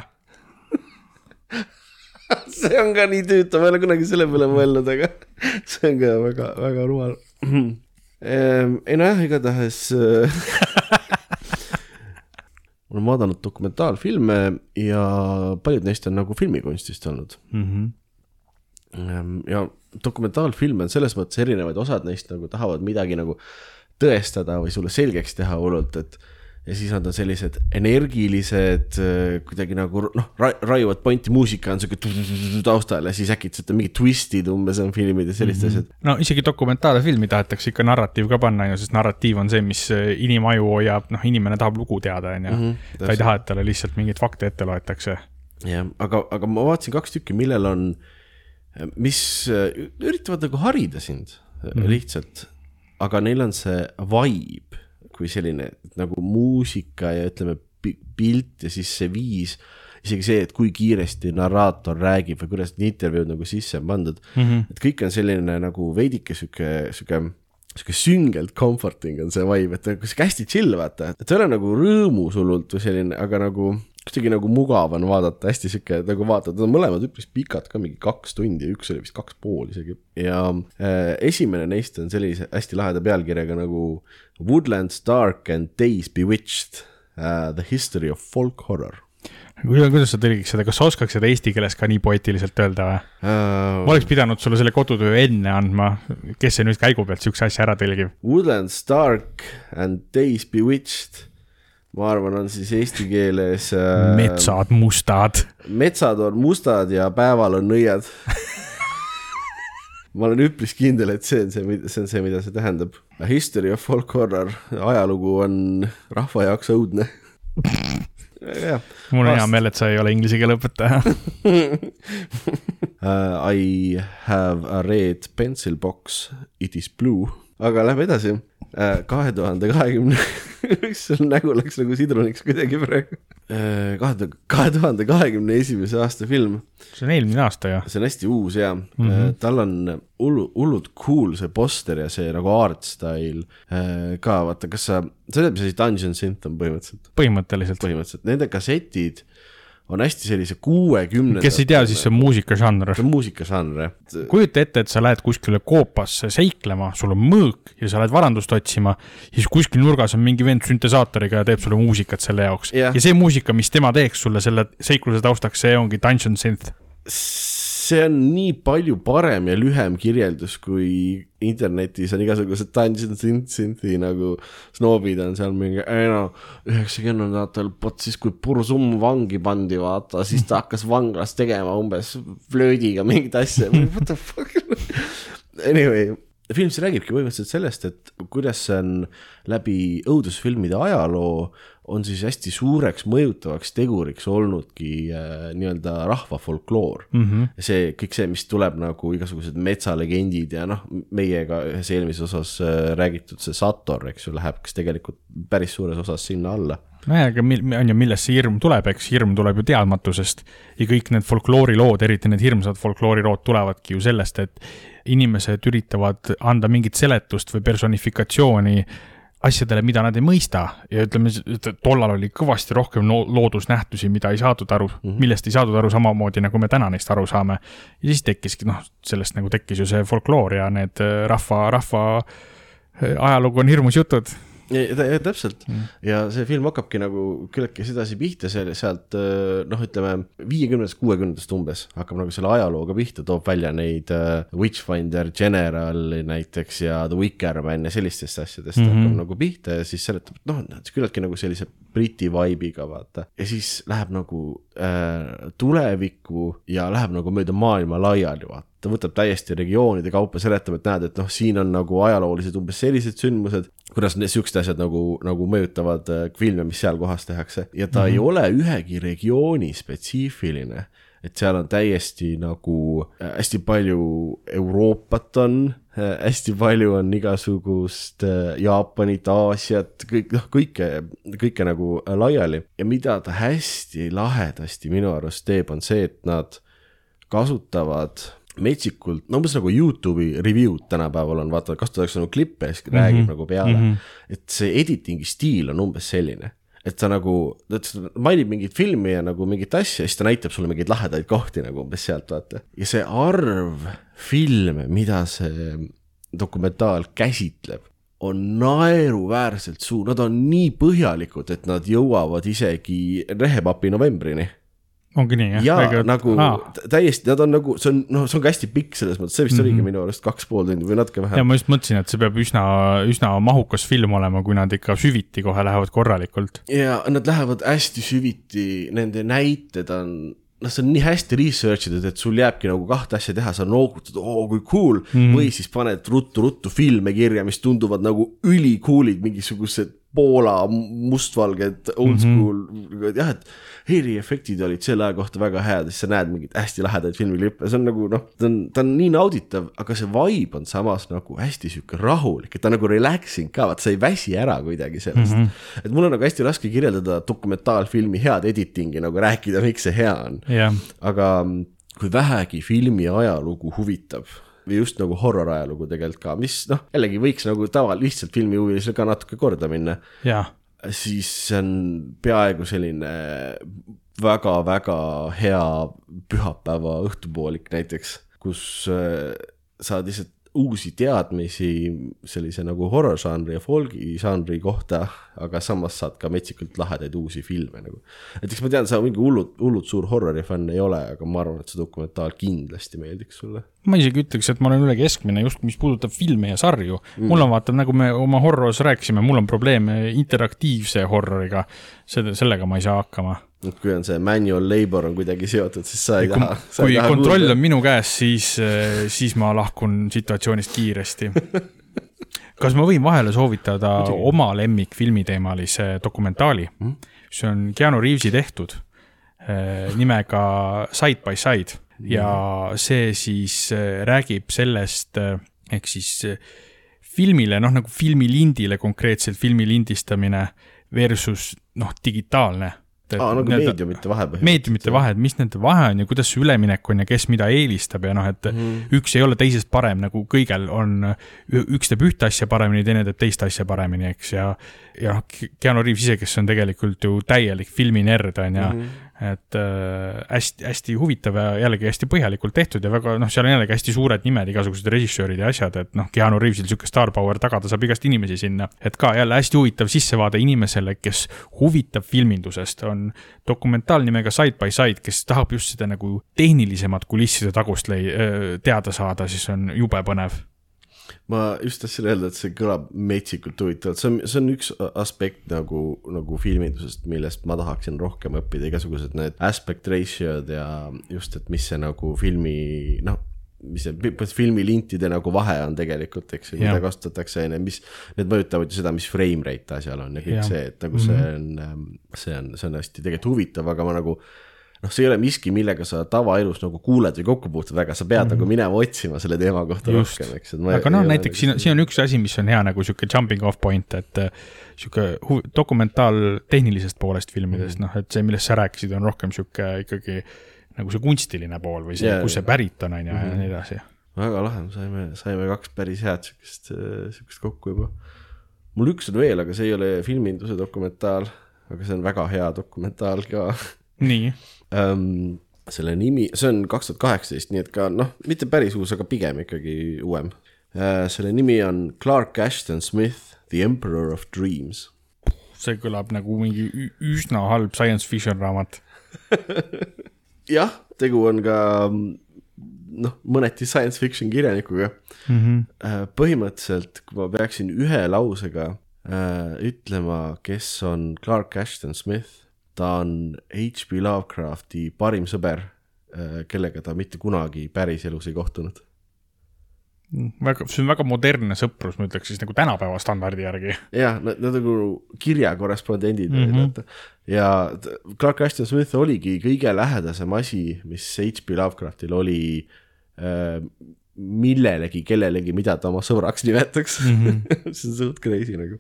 see on ka nii tüütu, ma ei ole kunagi selle peale mõelnud, aga see on ka väga, väga rumal. ei nojah, igatahes äh, olen vaadanud dokumentaalfilme ja paljud neist on nagu filmikunstist olnud. mm. -hmm. ja dokumentaalfilme on selles mõttes erinevaid, osad neist nagu tahavad midagi nagu tõestada või sulle selgeks teha hullult, et ja siis nad on sellised energilised, kuidagi nagu noh, raiuvad pointi, muusika on siuke taustal ja siis äkitselt on mingid twistid umbes on filmid ja sellised asjad mm. no isegi dokumentaalfilmi tahetakse ikka narratiiv ka panna ju, sest narratiiv on see, mis inimaju hoiab, noh, inimene tahab lugu teada, on ju. Mhm, ta ei taha, et talle lihtsalt mingeid fakte ette loetakse. jah, aga, aga ma vaatasin kaks tükki, millel on, mis äh, üritavad nagu harida sind mm -hmm. lihtsalt, aga neil on see vibe kui selline nagu muusika ja ütleme pi- pilt ja siis see viis, isegi see, et kui kiiresti narraator räägib või kuidas need intervjuud nagu sisse on pandud mm, -hmm. et kõik on selline nagu veidike sihuke, sihuke sihuke süngelt comforting on see vibe, et nagu sihuke hästi chill vaata, et see ei ole nagu rõõmus hullult või selline, aga nagu kuidagi nagu mugav on vaadata, hästi sihuke nagu vaatad, nad on mõlemad üpris pikad ka, mingi kaks tundi, üks oli vist kaks pool isegi. ja äh, esimene neist on sellise hästi laheda pealkirjaga nagu Woodlands Dark and Days Bewitched uh,, The History of Folk Horror kuidas sa tõlgiks seda, kas sa oskaks seda eesti keeles ka nii poeetiliselt öelda või? uh,. ma oleks pidanud sulle selle kodutöö enne andma, kes see nüüd käigu pealt siukse asja ära tõlgib? Woodlands Dark and Days Bewitched, ma arvan, on siis eesti keeles uh, metsad mustad. metsad on mustad ja päeval on nõiad. ma olen üpris kindel, et see on see, see on see, mida see tähendab. A history of folk horror, ajalugu on rahva jaoks õudne. jah, mul on hea meel, et sa ei ole inglise keele õpetaja. Uh, I have a red pencil box, it is blue, aga lähme edasi. kahe tuhande kahekümne, sul nägu läks nagu sidruniks kuidagi praegu? kahe, kahe tuhande kahekümne esimese aasta film, see on eelmine aasta ju. see on hästi uus ja mm -hmm. tal on hullu, hullult cool see poster ja see nagu art style äh, ka, vaata, kas sa, sa tead, mis asi Dungeon Synth on põhimõtteliselt? põhimõtteliselt. põhimõtteliselt nende kassetid on hästi sellise kuuekümnendate. kes ei tea, siis see on muusikažanr. see on muusikažanr jah. kujuta ette, et sa lähed kuskile koopasse seiklema, sul on mõõk ja sa lähed varandust otsima, siis kuskil nurgas on mingi vend süntesaatoriga ja teeb sulle muusikat selle jaoks Jah. ja see muusika, mis tema teeks sulle selle seikluse taustaks, see ongi Dungeon Synth. See on nii palju parem ja lühem kirjeldus, kui internetis on igasugused Dungeon Synth, Synthi nagu snoobid on seal mingi, ei no üheksakümnendatel, vot siis kui Pursum vangi pandi, vaata, siis ta hakkas vanglas tegema umbes flöödiga mingit asja, what the fuck. Anyway, film siis räägibki põhimõtteliselt sellest, et kuidas see on läbi õudusfilmide ajaloo on siis hästi suureks mõjutavaks teguriks olnudki äh, nii-öelda rahva folkloor mm. -hmm. see kõik see, mis tuleb nagu igasugused metsalegendid ja noh, meiega ühes eelmises osas äh, räägitud see Sator, eks ju, läheb kas tegelikult päris suures osas sinna alla nojah, aga mil- on ju, millest see hirm tuleb, eks hirm tuleb ju teadmatusest ja kõik need folkloorilood, eriti need hirmsad folkloorilood tulevadki ju sellest, et inimesed üritavad anda mingit seletust või personifikatsiooni asjadele, mida nad ei mõista ja ütleme, tollal oli kõvasti rohkem lo- loodusnähtusi, mida ei saadud aru mm, -hmm. millest ei saadud aru samamoodi, nagu me täna neist aru saame. ja siis tekkiski, noh, sellest nagu tekkis ju see folkloor ja need äh, rahva, rahva äh, ajalugu on hirmus jutud täpselt mm. ja see film hakkabki nagu küllaltki sedasi pihta seal, sealt noh, ütleme viiekümnendast, kuuekümnendast umbes hakkab nagu selle ajalooga pihta, toob välja neid uh, Witchfinder Generali näiteks ja The Wicker Man ja sellistest asjadest mm -hmm. hakkab nagu pihta ja siis seletab, et noh, küllaltki nagu sellise Briti vibe'iga vaata ja siis läheb nagu äh, tulevikku ja läheb nagu mööda maailma laiali vaata ta võtab täiesti regioonide kaupa, seletab, et näed, et noh, siin on nagu ajaloolised umbes sellised sündmused, kuidas niisugused asjad nagu, nagu mõjutavad äh, filme, mis seal kohas tehakse ja ta mm -hmm. ei mhm. ole ühegi regiooni spetsiifiline. et seal on täiesti nagu äh, hästi palju Euroopat on, äh, hästi palju on igasugust Jaapanit, Aasiat, kõik noh, kõike, kõike nagu laiali ja mida ta hästi lahedasti minu arust teeb, on see, et nad kasutavad metsikult, no umbes nagu Youtube'i review'd tänapäeval on, vaata, kasutatakse nagu klippe ja siis räägib mm -hmm. nagu peale mm. -hmm. et see editing'i stiil on umbes selline, et ta nagu, ta mainib mingit filmi ja nagu mingit asja, siis ta näitab sulle mingeid lahedaid kohti nagu umbes sealt, vaata. ja see arv filme, mida see dokumentaal käsitleb, on naeruväärselt suur, nad on nii põhjalikud, et nad jõuavad isegi Rehepapi novembrini ongi nii, jah? jaa, Väige, nagu aa. täiesti, nad on nagu, see on, noh, see on ka hästi pikk selles mõttes, see vist mm -hmm. oligi minu arust kaks pool tundi või natuke vähem. ja ma just mõtlesin, et see peab üsna, üsna mahukas film olema, kui nad ikka süviti kohe lähevad korralikult. ja nad lähevad hästi süviti, nende näited on noh, see on nii hästi research itud, et sul jääbki nagu kahte asja teha, sa noogutad, oo kui cool mm. või siis paned ruttu-ruttu filme kirja, mis tunduvad nagu ülikoolid, mingisugused Poola mustvalged old mhm. school mm, -hmm. jah, et eriefektid olid selle aja kohta väga head, siis sa näed mingeid hästi lahedaid filmiklippe, see on nagu noh, ta on, ta on nii nauditav, aga see vibe on samas nagu hästi sihuke rahulik, et ta nagu relaxing ka, vaat sa ei väsi ära kuidagi sellest mm. -hmm. et mul on nagu hästi raske kirjeldada dokumentaalfilmi head editing'i nagu rääkida, miks see hea on yeah.. aga kui vähegi filmi ajalugu huvitab või just nagu horror ajalugu tegelikult ka, mis noh, jällegi võiks nagu tava, lihtsalt filmihuvilisele ka natuke korda minna. Siis see on peaaegu selline väga-väga hea pühapäeva õhtupoolik näiteks, kus äh, saad lihtsalt uusi teadmisi sellise nagu horror žanri ja folgi žanri kohta, aga samas saad ka metsikult lahedaid uusi filme nagu. näiteks ma tean, sa mingi hullult, hullult suur horrori fänn ei ole, aga ma arvan, et see dokumentaal kindlasti meeldiks sulle. ma isegi ütleks, et ma olen üle keskmine just, mis puudutab filme ja sarju mm.. mul on vaata, nagu me oma horroris rääkisime, mul on probleeme interaktiivse horroriga. selle, sellega ma ei saa hakkama kui on see manual labor on kuidagi seotud, siis sa ei taha. kui kontroll kuulda. on minu käes, siis, eh, siis ma lahkun situatsioonist kiiresti kas ma võin vahele soovitada Muidugi. oma lemmikfilmi teemalise dokumentaali mm., mis on Keanu Reavesi tehtud eh, nimega Side by Side mm. ja see siis eh, räägib sellest, ehk siis filmile, noh nagu filmilindile konkreetselt filmi lindistamine versus noh, digitaalne Aa, nagu meediumite vahe põhimõtteliselt. meediumite vahe, et mis nende vahe on ja kuidas see üleminek on ja kes mida eelistab ja noh, et mm. üks ei ole teisest parem, nagu kõigel on, üks teeb ühte asja paremini, teine teeb teist asja paremini, eks, ja ja noh, Keanu Reaves ise, kes on tegelikult ju täielik filminerd, on ju mm -hmm et äh, hästi, hästi huvitav ja jällegi hästi põhjalikult tehtud ja väga noh, seal on jällegi hästi suured nimed, igasugused režissöörid ja asjad, et noh, Keanu Reavesil sihuke star power tagada saab igast inimesi sinna. et ka jälle hästi huvitav sissevaade inimesele, kes huvitab filmindusest, on dokumentaal nimega Side by Side, kes tahab just seda nagu tehnilisemat kulisside tagust lei-, teada saada, siis on jube põnev ma just tahtsin öelda, et see kõlab metsikult huvitavalt, see on, see on üks aspekt nagu, nagu filmindusest, millest ma tahaksin rohkem õppida, igasugused need aspect ratio'd ja just, et mis see nagu filmi, noh mis see filmilintide nagu vahe on tegelikult, eks ju, mida kasutatakse, on ju, mis, need mõjutavad ju seda, mis frame rate asjal on ja kõik ja. see, et nagu see mhm. on, see on, see on hästi tegelikult huvitav, aga ma nagu noh, see ei ole miski, millega sa tavaelus nagu kuuled või kokku puutud väga, sa pead mm -hmm. nagu minema otsima selle teema kohta Mhm. Just. rohkem, eks. aga noh, näiteks siin, siin on üks asi, mis on hea nagu sihuke jumping off point, et äh, sihuke hu- dokumentaal tehnilisest poolest filmidest, noh, et see, millest sa rääkisid, on rohkem sihuke ikkagi nagu see kunstiline pool või see yeah,, kus see pärit on, on ju, ja nii edasi. väga lahe, saime, saime kaks päris head siukest, siukest kokku juba. mul üks on veel, aga see ei ole filminduse dokumentaal, aga see on väga hea dokumentaal ka nii, um,. selle nimi, see on kaks tuhat kaheksateist, nii et ka noh, mitte päris uus, aga pigem ikkagi uuem uh,. selle nimi on Clark Ashton Smith, The Emperor of Dreams. see kõlab nagu mingi üsna halb science fiction raamat. jah, tegu on ka noh, mõneti science fiction kirjanikuga Mm -hmm. Äh, põhimõtteliselt, kui ma peaksin ühe lausega äh, ütlema, kes on Clark Ashton Smith, ta on H.P. Lovecrafti parim sõber äh,, kellega ta mitte kunagi päriselus ei kohtunud. väga, see on väga modernne sõprus, ma ütleks siis nagu tänapäeva standardi järgi. jah, nad, nagu kirjakorrespondendid Mhm. mm -hmm., vaata. ja t- Clark Ashton Smith oligi kõige lähedasem asi, mis H.P. Lovecraftil oli äh, millelegi, kellelegi, mida ta oma sõbraks nimetaks mm. -hmm. see on suht crazy nagu.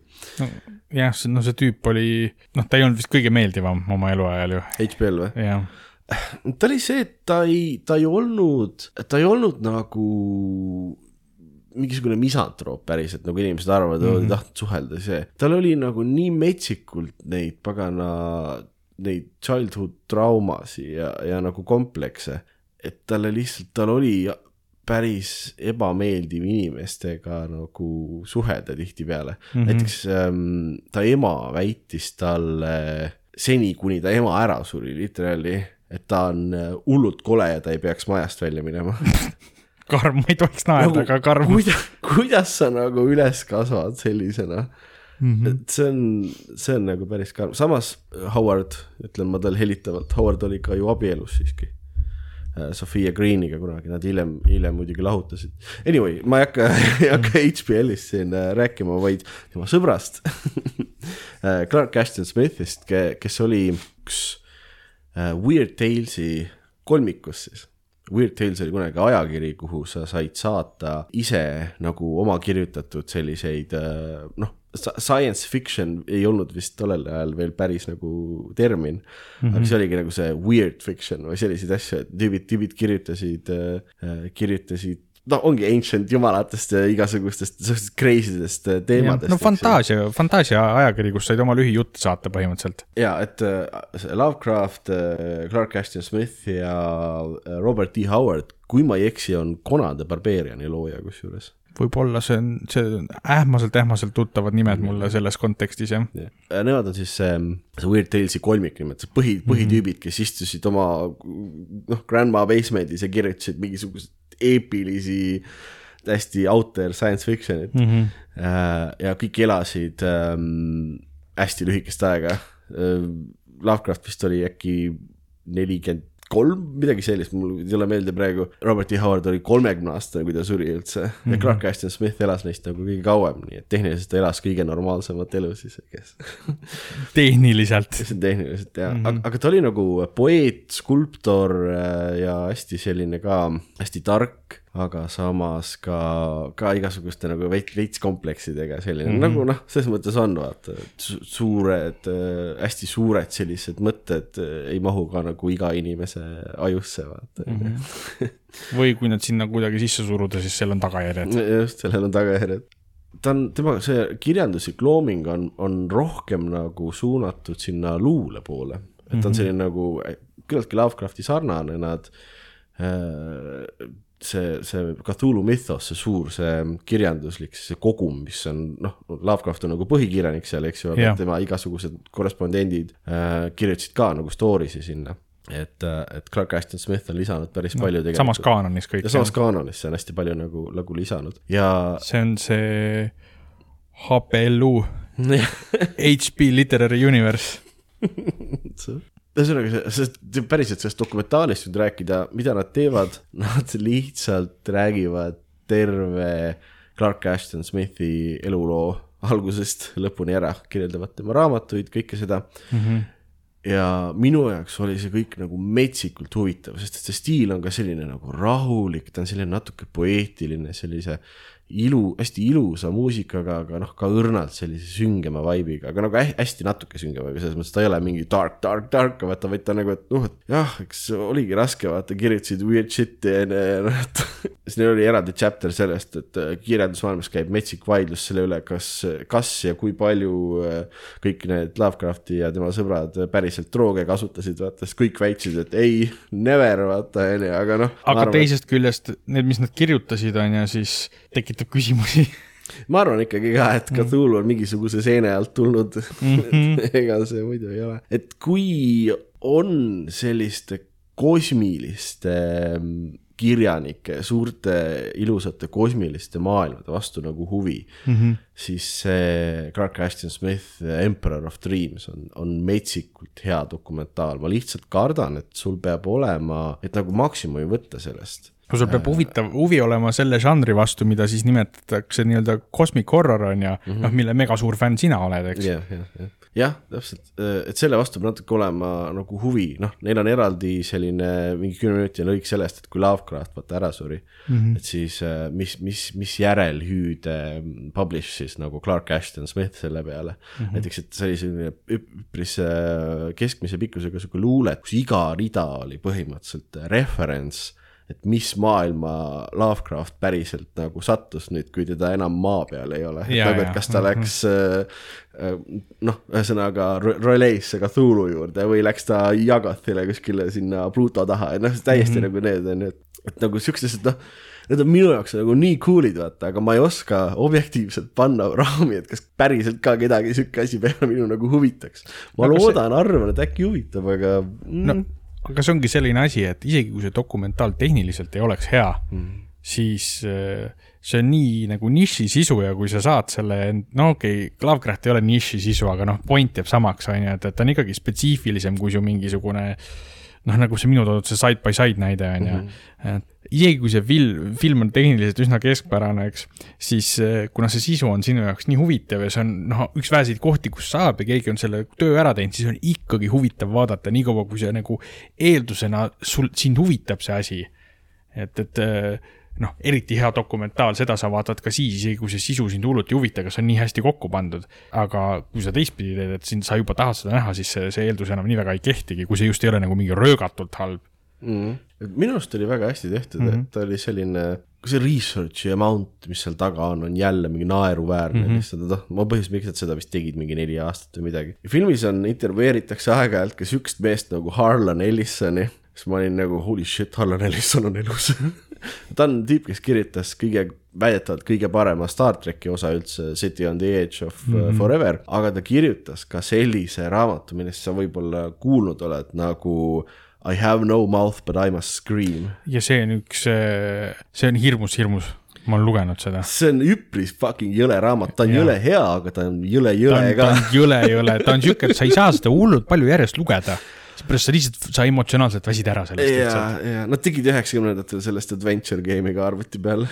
jah, see, no see tüüp oli, noh, ta ei olnud vist kõige meeldivam oma eluajal ju, HPL või? jah. ta oli see, et ta ei, ta ei olnud, ta ei olnud nagu mingisugune misantroop päriselt, nagu inimesed arvavad mm, -hmm. ei tahtnud suhelda, see, tal oli nagu nii metsikult neid pagana, neid childhood traumasid ja, ja nagu komplekse, et talle lihtsalt, tal oli päris ebameeldiv inimestega nagu suhelda tihtipeale mm. -hmm. näiteks ähm, ta ema väitis talle seni, kuni ta ema ära suri, literaali, et ta on äh, hullult kole ja ta ei peaks majast välja minema karm, ma ei tohiks naerda, aga karm. Nagu kuidas, sa nagu üles kasvad sellisena mm. -hmm. et see on, see on nagu päris karm, samas Howard, ütlen ma talle hellitavalt, Howard oli ka ju abielus siiski. Sofia Greeniga kunagi, nad hiljem, hiljem muidugi lahutasid. Anyway, ma ei hakka, ei hakka HBL-ist siin äh, rääkima, vaid tema sõbrast Clark Ashton Smithist, kes oli üks äh, Weird Talesi kolmikus siis Weird Tales oli kunagi ajakiri, kuhu sa said saata ise nagu oma kirjutatud selliseid äh, noh, science fiction ei olnud vist tollel ajal veel päris nagu termin mm. -hmm. aga see oligi nagu see weird fiction või selliseid asju, et tüübid, tüübid kirjutasid äh,, kirjutasid noh, ongi ancient jumalatest ja igasugustest crazy dest äh, teemadest. no fantaasia, fantaasia ajakiri, kus said oma lühijutte saata põhimõtteliselt. ja et äh, Lovecraft, Clark Ashton Smith ja äh, Robert D Howard, kui ma ei eksi, on Conan the Barbariani looja kusjuures. Võib-olla see on, see on ähmaselt-ähmaselt tuttavad nimed mulle selles kontekstis jah. Nemad on siis see, see Weird Talesi kolmik nimelt, see põhi, põhitüübid, kes istusid oma noh, grandma basement'is ja kirjutasid mingisuguseid eepilisi hästi out there science fiction'it mm. -hmm. ja kõik elasid ähm, hästi lühikest aega äh,. Lovecraft vist oli äkki nelikümmend kolm, midagi sellist, mul ei tule meelde praegu. Robert E. Howard oli kolmekümne aastane, kui ta suri üldse mm -hmm. ja Clark Ashton Smith elas neist nagu kõige kauem, nii et tehniliselt ta elas kõige normaalsemat elu siis, kes tehniliselt. tehniliselt jah mm, -hmm. aga, aga ta oli nagu poeet, skulptor äh, ja hästi selline ka hästi tark, aga samas ka, ka igasuguste nagu veits, veits kompleksidega selline mm -hmm. nagu noh, selles mõttes on vaata, et su- suured, hästi suured sellised mõtted äh, ei mahu ka nagu iga inimese ajusse vaata mm. -hmm. või kui nad sinna kuidagi sisse suruda, siis seal on tagajärjed. just, sellel on tagajärjed. ta on, tema see kirjanduslik looming on, on rohkem nagu suunatud sinna luule poole, et ta on selline nagu küllaltki Lovecrafti sarnane, nad äh, see, see Cthulhu mythos, see suur, see kirjanduslik, see kogum, mis on noh, Lovecraft on nagu põhikirjanik seal, eks ju, aga Jah. tema igasugused korrespondendid äh, kirjutasid ka nagu story'si sinna. et, et Clark Ashton Smith on lisanud päris no, palju tegelikult. samas kaanonis kõik ja. samas kaanonis, see on hästi palju nagu, nagu lisanud ja see on see HBLU, HB Literary Universe. ühesõnaga, see, päriselt sellest dokumentaalist nüüd rääkida, mida nad teevad, nad lihtsalt räägivad terve Clark Ashton Smithi eluloo algusest lõpuni ära, kirjeldavad tema raamatuid, kõike seda mm. -hmm. ja minu jaoks oli see kõik nagu metsikult huvitav, sest et see stiil on ka selline nagu rahulik, ta on selline natuke poeetiline, sellise ilu, hästi ilusa muusikaga, aga noh, ka õrnalt sellise süngema vibe'iga, aga nagu hä- hästi natuke süngema, selles mõttes ta ei ole mingi dark, dark, dark, vaata, vaid ta nagu, et noh, et jah, eks oligi raske, vaata, kirjutasid weird shit'i ja noh, et siis neil oli eraldi chapter sellest, et äh, kirjandusmaailmas käib metsik vaidlus selle üle, kas, kas ja kui palju äh, kõik need Lovecrafti ja tema sõbrad päriselt drooge kasutasid, vaata, siis kõik väitsid, et ei, never, vaata, onju, aga noh. aga arvan, teisest küljest need, mis nad kirjutasid, on ju, siis tekitab küsimusi. ma arvan ikkagi ka, et Cthulhu on mingisuguse seene alt tulnud mm. -hmm. ega see muidu ei ole, et kui on selliste kosmiliste mm, kirjanike, suurte ilusate kosmiliste maailmade vastu nagu huvi mm, -hmm. siis see Clark Ashton Smith Emperor of Dreams on, on metsikult hea dokumentaal, ma lihtsalt kardan, et sul peab olema, et nagu maksimumi võtta sellest no sul peab huvitav huvi olema selle žanri vastu, mida siis nimetatakse nii-öelda cosmic horror on ju mm -hmm., noh, mille mega suur fänn sina oled, eks. jah, jah, jah, jah, täpselt, et selle vastu peab natuke olema nagu huvi, noh, neil on eraldi selline mingi kümneminutine lõik sellest, et kui Lovecraft vaata ära suri mm, -hmm. et siis äh, mis, mis, mis järelhüüde publish siis nagu Clark Ashton Smith selle peale mm. -hmm. näiteks, et see oli selline üpris äh, keskmise pikkusega sihuke luule, kus iga rida oli põhimõtteliselt reference et mis maailma Lovecraft päriselt nagu sattus nüüd, kui teda enam maa peal ei ole, et nagu, et kas ta läks äh, noh, ühesõnaga Ro- Roleisse Cthulhu juurde või läks ta Jagathile kuskile sinna Pluto taha. Ja noh, täiesti mm -hmm. nagu need on ju, et, et nagu siuksed, noh Need on minu jaoks nagu nii cool'id, vaata, aga ma ei oska objektiivselt panna raami, et kas päriselt ka kedagi sihuke asi peale minu nagu huvitaks. ma no, loodan see..., arvan, et äkki huvitab, aga mm, no aga see ongi selline asi, et isegi kui see dokumentaal tehniliselt ei oleks hea mm., siis äh, see on nii nagu niši sisu ja kui sa saad selle, no okei okay,, Lovecraft ei ole niši sisu, aga noh, point jääb samaks, on ju, et, et ta on ikkagi spetsiifilisem kui su mingisugune noh, nagu see minu toodud see side by side näide on ju, et isegi kui see film, film on tehniliselt üsna keskpärane, eks, siis eh, kuna see sisu on sinu jaoks nii huvitav ja see on noh, üks väheseid kohti, kus saab ja keegi on selle töö ära teinud, siis on ikkagi huvitav vaadata, niikaua kui see nagu eeldusena sul, sind huvitab see asi. et, et eh, noh, eriti hea dokumentaal, seda sa vaatad ka siis, isegi kui see sisu sind hullult ei huvita, kas see on nii hästi kokku pandud. aga kui sa teistpidi teed, et sind, sa juba tahad seda näha, siis see, see eeldus enam nii väga ei kehtigi, kui see just ei ole nagu mingi röögatult halb. mm.. minu arust oli väga hästi tehtud mm, -hmm. et ta oli selline, see research'i amount, mis seal taga on, on jälle mingi naeruväärne mm -hmm. lihtsalt, noh, ma põhjus, miks nad seda vist tegid mingi neli aastat või midagi. filmis on, intervjueeritakse aeg-ajalt ka sihukest meest nagu Harlan Ellisoni, siis ma olin nagu holy shit, Harlan Ellison on elus ta on tüüp, kes kirjutas kõige, väidetavalt kõige parema Star tracki osa üldse, City on the edge of mm -hmm. forever, aga ta kirjutas ka sellise raamatu, millest sa võib-olla kuulnud oled nagu I have no mouth but I must scream. ja see on üks, see on hirmus, hirmus, ma olen lugenud seda. see on üpris fucking jõle raamat, ta on Jaa. jõle hea, aga ta on jõle ta jõle on, ta ka on. jõle, jõle, ta on siuke, et sa ei saa seda hullult palju järjest lugeda. seepärast sa lihtsalt, sa emotsionaalselt väsid ära sellest ja ja nad tegid üheksakümnendatel sellest adventure game'i ka arvuti peal.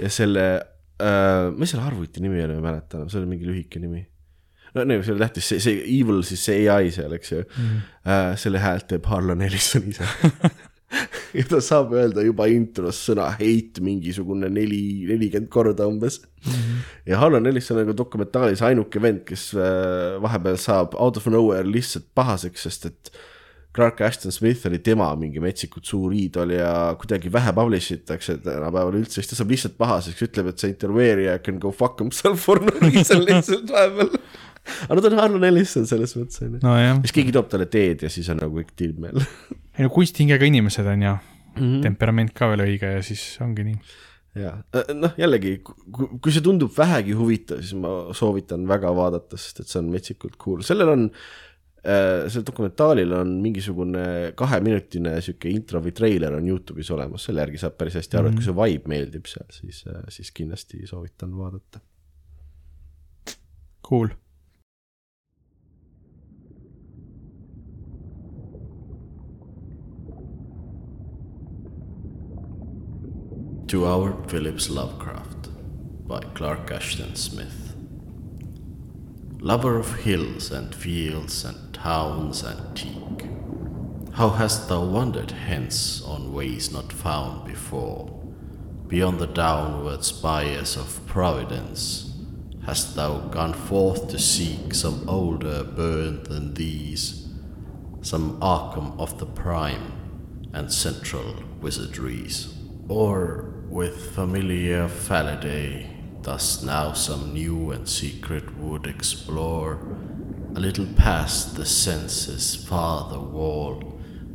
ja selle äh,, mis selle arvuti nimi oli, ma ei mäleta enam, see oli mingi lühike nimi. No nii, see oli tähtis, see, see evil siis see ai seal, eks ju mm.. äh, selle häält teeb Harlan Ellison ise ja ta saab öelda juba intros sõna hate mingisugune neli, nelikümmend korda umbes mm. -hmm. ja Harlan Ellison on nagu dokumentaalis ainuke vend, kes äh, vahepeal saab out of nowhere lihtsalt pahaseks, sest et Clark Ashton Smith oli tema mingi metsikult suur iidol ja kuidagi vähe publish itakse tänapäeval üldse, siis ta saab lihtsalt pahaseks, ütleb, et see intervjueerija can go fuck himself for no reason lihtsalt vahepeal. aga no ta on Harlan Ellison selles mõttes onju. nojah, siis keegi toob talle teed ja siis on nagu kõik tilm jälle. ei no kunsthingega inimesed on ju mm, Mhm. -hmm. temperament ka veel õige ja siis ongi nii. ja noh, jällegi, kui see tundub vähegi huvitav, siis ma soovitan väga vaadata, sest et see on metsikult cool, sellel on äh,. sellel dokumentaalil on mingisugune kaheminutine sihuke intro või treiler on Youtube'is olemas, selle järgi saab päris hästi aru, et kui see vibe meeldib seal, siis, siis kindlasti soovitan vaadata. Cool. To Our Phillips Lovecraft by Clark Ashton Smith. Lover of hills and fields and town's antique. How hast thou wandered hence on ways not found before? Beyond the downward spires of Providence, hast thou gone forth to seek some older burn than these, some Arkham of the prime and central wizardries? Or with familiar Faladay, thus now some new and secret wood explore, a little past the senses' farther wall,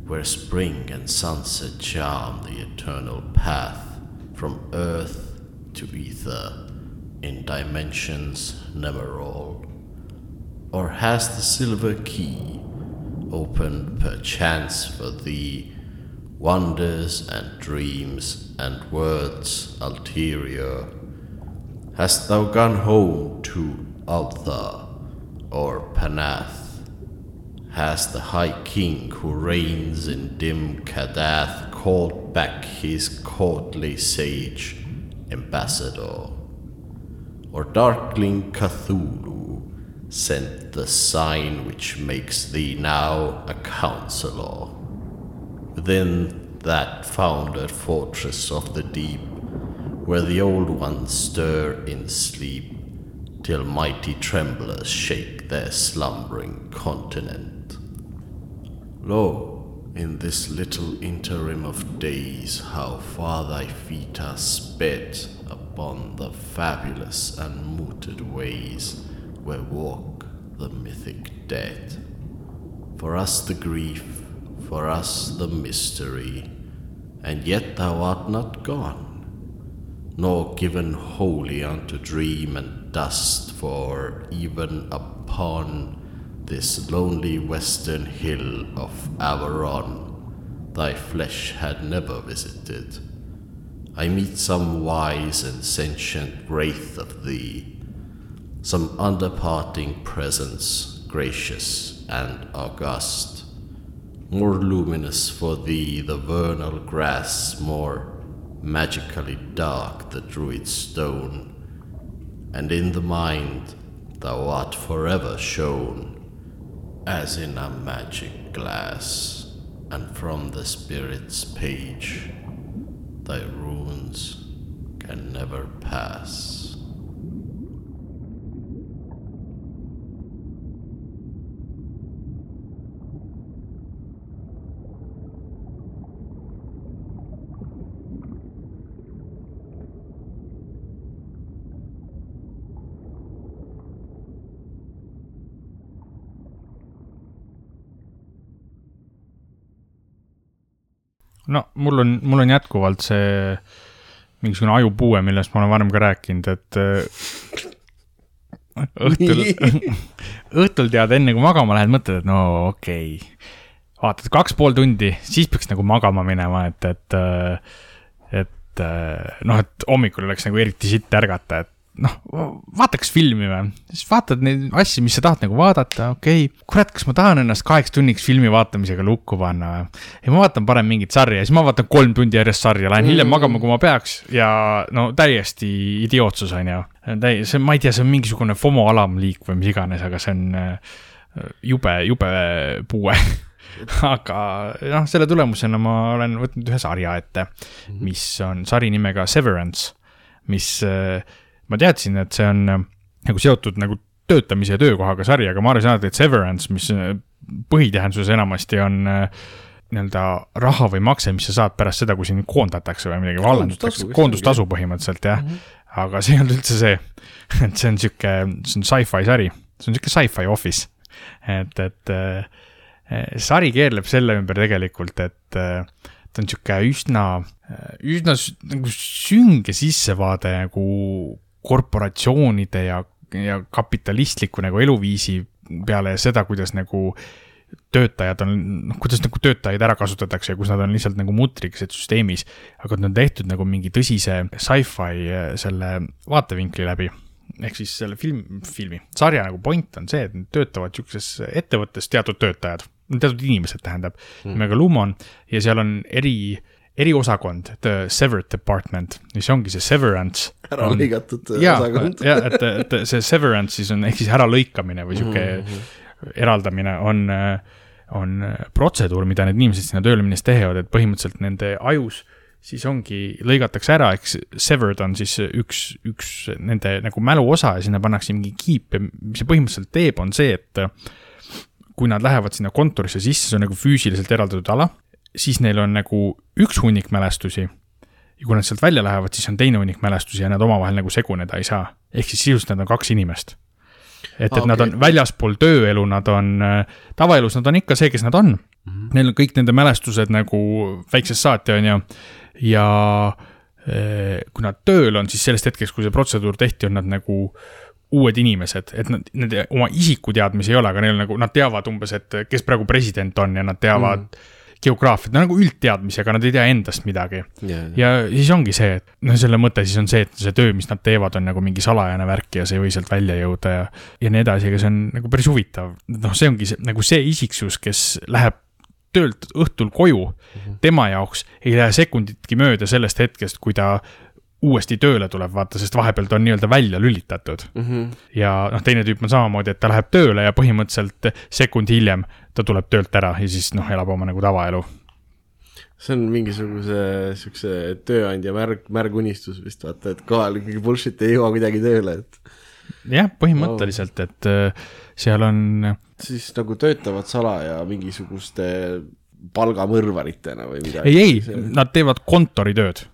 where spring and sunset charm the eternal path from earth to ether in dimensions never all? Or has the silver key opened perchance for thee wonders and dreams and words ulterior? Hast thou gone home to Altha or Panath? Has the High King who reigns in dim Kadath called back his courtly sage ambassador? Or darkling Cthulhu sent the sign which makes thee now a counselor? Within that founded fortress of the deep, where the old ones stir in sleep, till mighty tremblers shake their slumbering continent. Lo, in this little interim of days, how far thy feet are sped upon the fabulous unmooted ways where walk the mythic dead. For us the grief, for us the mystery, and yet thou art not gone, nor given wholly unto dream and dust, for even upon this lonely western hill of Averon thy flesh had never visited. I meet some wise and sentient wraith of thee, some underparting presence, gracious and august, more luminous for thee the vernal grass, more magically dark the druid stone, and in the mind thou art forever shown, as in a magic glass, and from the spirit's page thy runes can never pass. No mul on, mul on jätkuvalt see mingisugune ajupuue, millest ma olen varem ka rääkinud, et äh, õhtul, õhtul tead, enne kui magama lähed, mõtled, et no okei okay. vaatad kaks pool tundi, siis peaks nagu magama minema, et, et, äh, et äh, noh, et hommikul oleks nagu eriti sitt ärgata, et noh, vaataks filmi või, siis vaatad neid asju, mis sa tahad nagu vaadata, okei okay., kurat, kas ma tahan ennast kaheks tunniks filmi vaatamisega lukku panna või? ei, ma vaatan parem mingit sarja, siis ma vaatan kolm tundi järjest sarja, lähen hiljem mm. magama, kui ma peaks ja no täiesti idiootsus, on ju. täi-, see, ma ei tea, see on mingisugune FOMO alamliik või mis iganes, aga see on äh, jube, jube puue aga noh, selle tulemusena ma olen võtnud ühe sarja ette, mis on sari nimega Severance, mis äh, ma teadsin, et see on äh, nagu seotud nagu töötamise ja töökohaga sari, aga ma arvasin alati, et severance, mis äh, põhitähenduses enamasti on äh, nii-öelda raha või makse, mis sa saad pärast seda, kui sind koondatakse või midagi, vallandatakse, koondustasu põhimõtteliselt jah mm. -hmm. aga see ei olnud üldse see, et see on sihuke, see on sci-fi sari, see on sihuke sci-fi office. et, et sari keerleb selle ümber tegelikult, et ta on sihuke üsna, üsna nagu sünge sissevaade nagu korporatsioonide ja, ja kapitalistliku nagu eluviisi peale ja seda, kuidas nagu töötajad on, noh, kuidas nagu töötajaid ära kasutatakse ja kus nad on lihtsalt nagu mutrikesed süsteemis. aga nad on tehtud nagu mingi tõsise sci-fi äh, selle vaatevinkli läbi. ehk siis selle film, filmi, sarja nagu point on see, et nad töötavad sihukeses ettevõttes teatud töötajad, teatud inimesed tähendab mm., nimega Lumon ja seal on eri eriosakond, The Severed Department, mis ongi see severance. ära lõigatud ja, osakond. ja, et, et see severance siis on ehk siis äralõikamine või sihuke mm -hmm. eraldamine on, on protseduur, mida need inimesed sinna tööle minnes teevad, et põhimõtteliselt nende ajus siis ongi, lõigatakse ära, eks severed on siis üks, üks nende nagu mäluosa ja sinna pannakse mingi kiip ja mis see põhimõtteliselt teeb, on see, et kui nad lähevad sinna kontorisse sisse, see on nagu füüsiliselt eraldatud ala, siis neil on nagu üks hunnik mälestusi ja kui nad sealt välja lähevad, siis on teine hunnik mälestusi ja nad omavahel nagu seguneda ei saa. ehk siis sisuliselt nad on kaks inimest. et, et Aa, nad on väljaspool tööelu, nad on, tavaelus nad on ikka see, kes nad on mm. -hmm. Neil on kõik nende mälestused nagu väiksest saati, on ju, ja eh, kui nad tööl on, siis sellest hetkest, kui see protseduur tehti, on nad nagu uued inimesed, et nad, nende oma isikuteadmisi ei ole, aga neil on nagu, nad teavad umbes, et kes praegu president on ja nad teavad mm. geograafiat, no nagu üldteadmisi, aga nad ei tea endast midagi. ja, ja siis ongi see, et noh, selle mõte siis on see, et see töö, mis nad teevad, on nagu mingi salajane värk ja see ei või sealt välja jõuda ja, ja nii edasi, aga see on nagu päris huvitav. noh, see ongi see, nagu see isiksus, kes läheb töölt õhtul koju mm, -hmm. tema jaoks ei lähe sekunditki mööda sellest hetkest, kui ta uuesti tööle tuleb, vaata, sest vahepeal ta on nii-öelda välja lülitatud. Mhm. ja noh, teine tüüp on samamoodi, et ta läheb tööle ja põhimõtteliselt sekund hiljem ta tuleb töölt ära ja siis noh, elab oma nagu tavaelu. see on mingisuguse siukse tööandja märg, märgunistus vist vaata, et kohal ikkagi bullshit ei jõua kuidagi tööle, et jah, põhimõtteliselt, et äh, seal on siis nagu töötavad salaja mingisuguste palgamõrvaritena või midagi. ei, ei, nad teevad kontoritööd.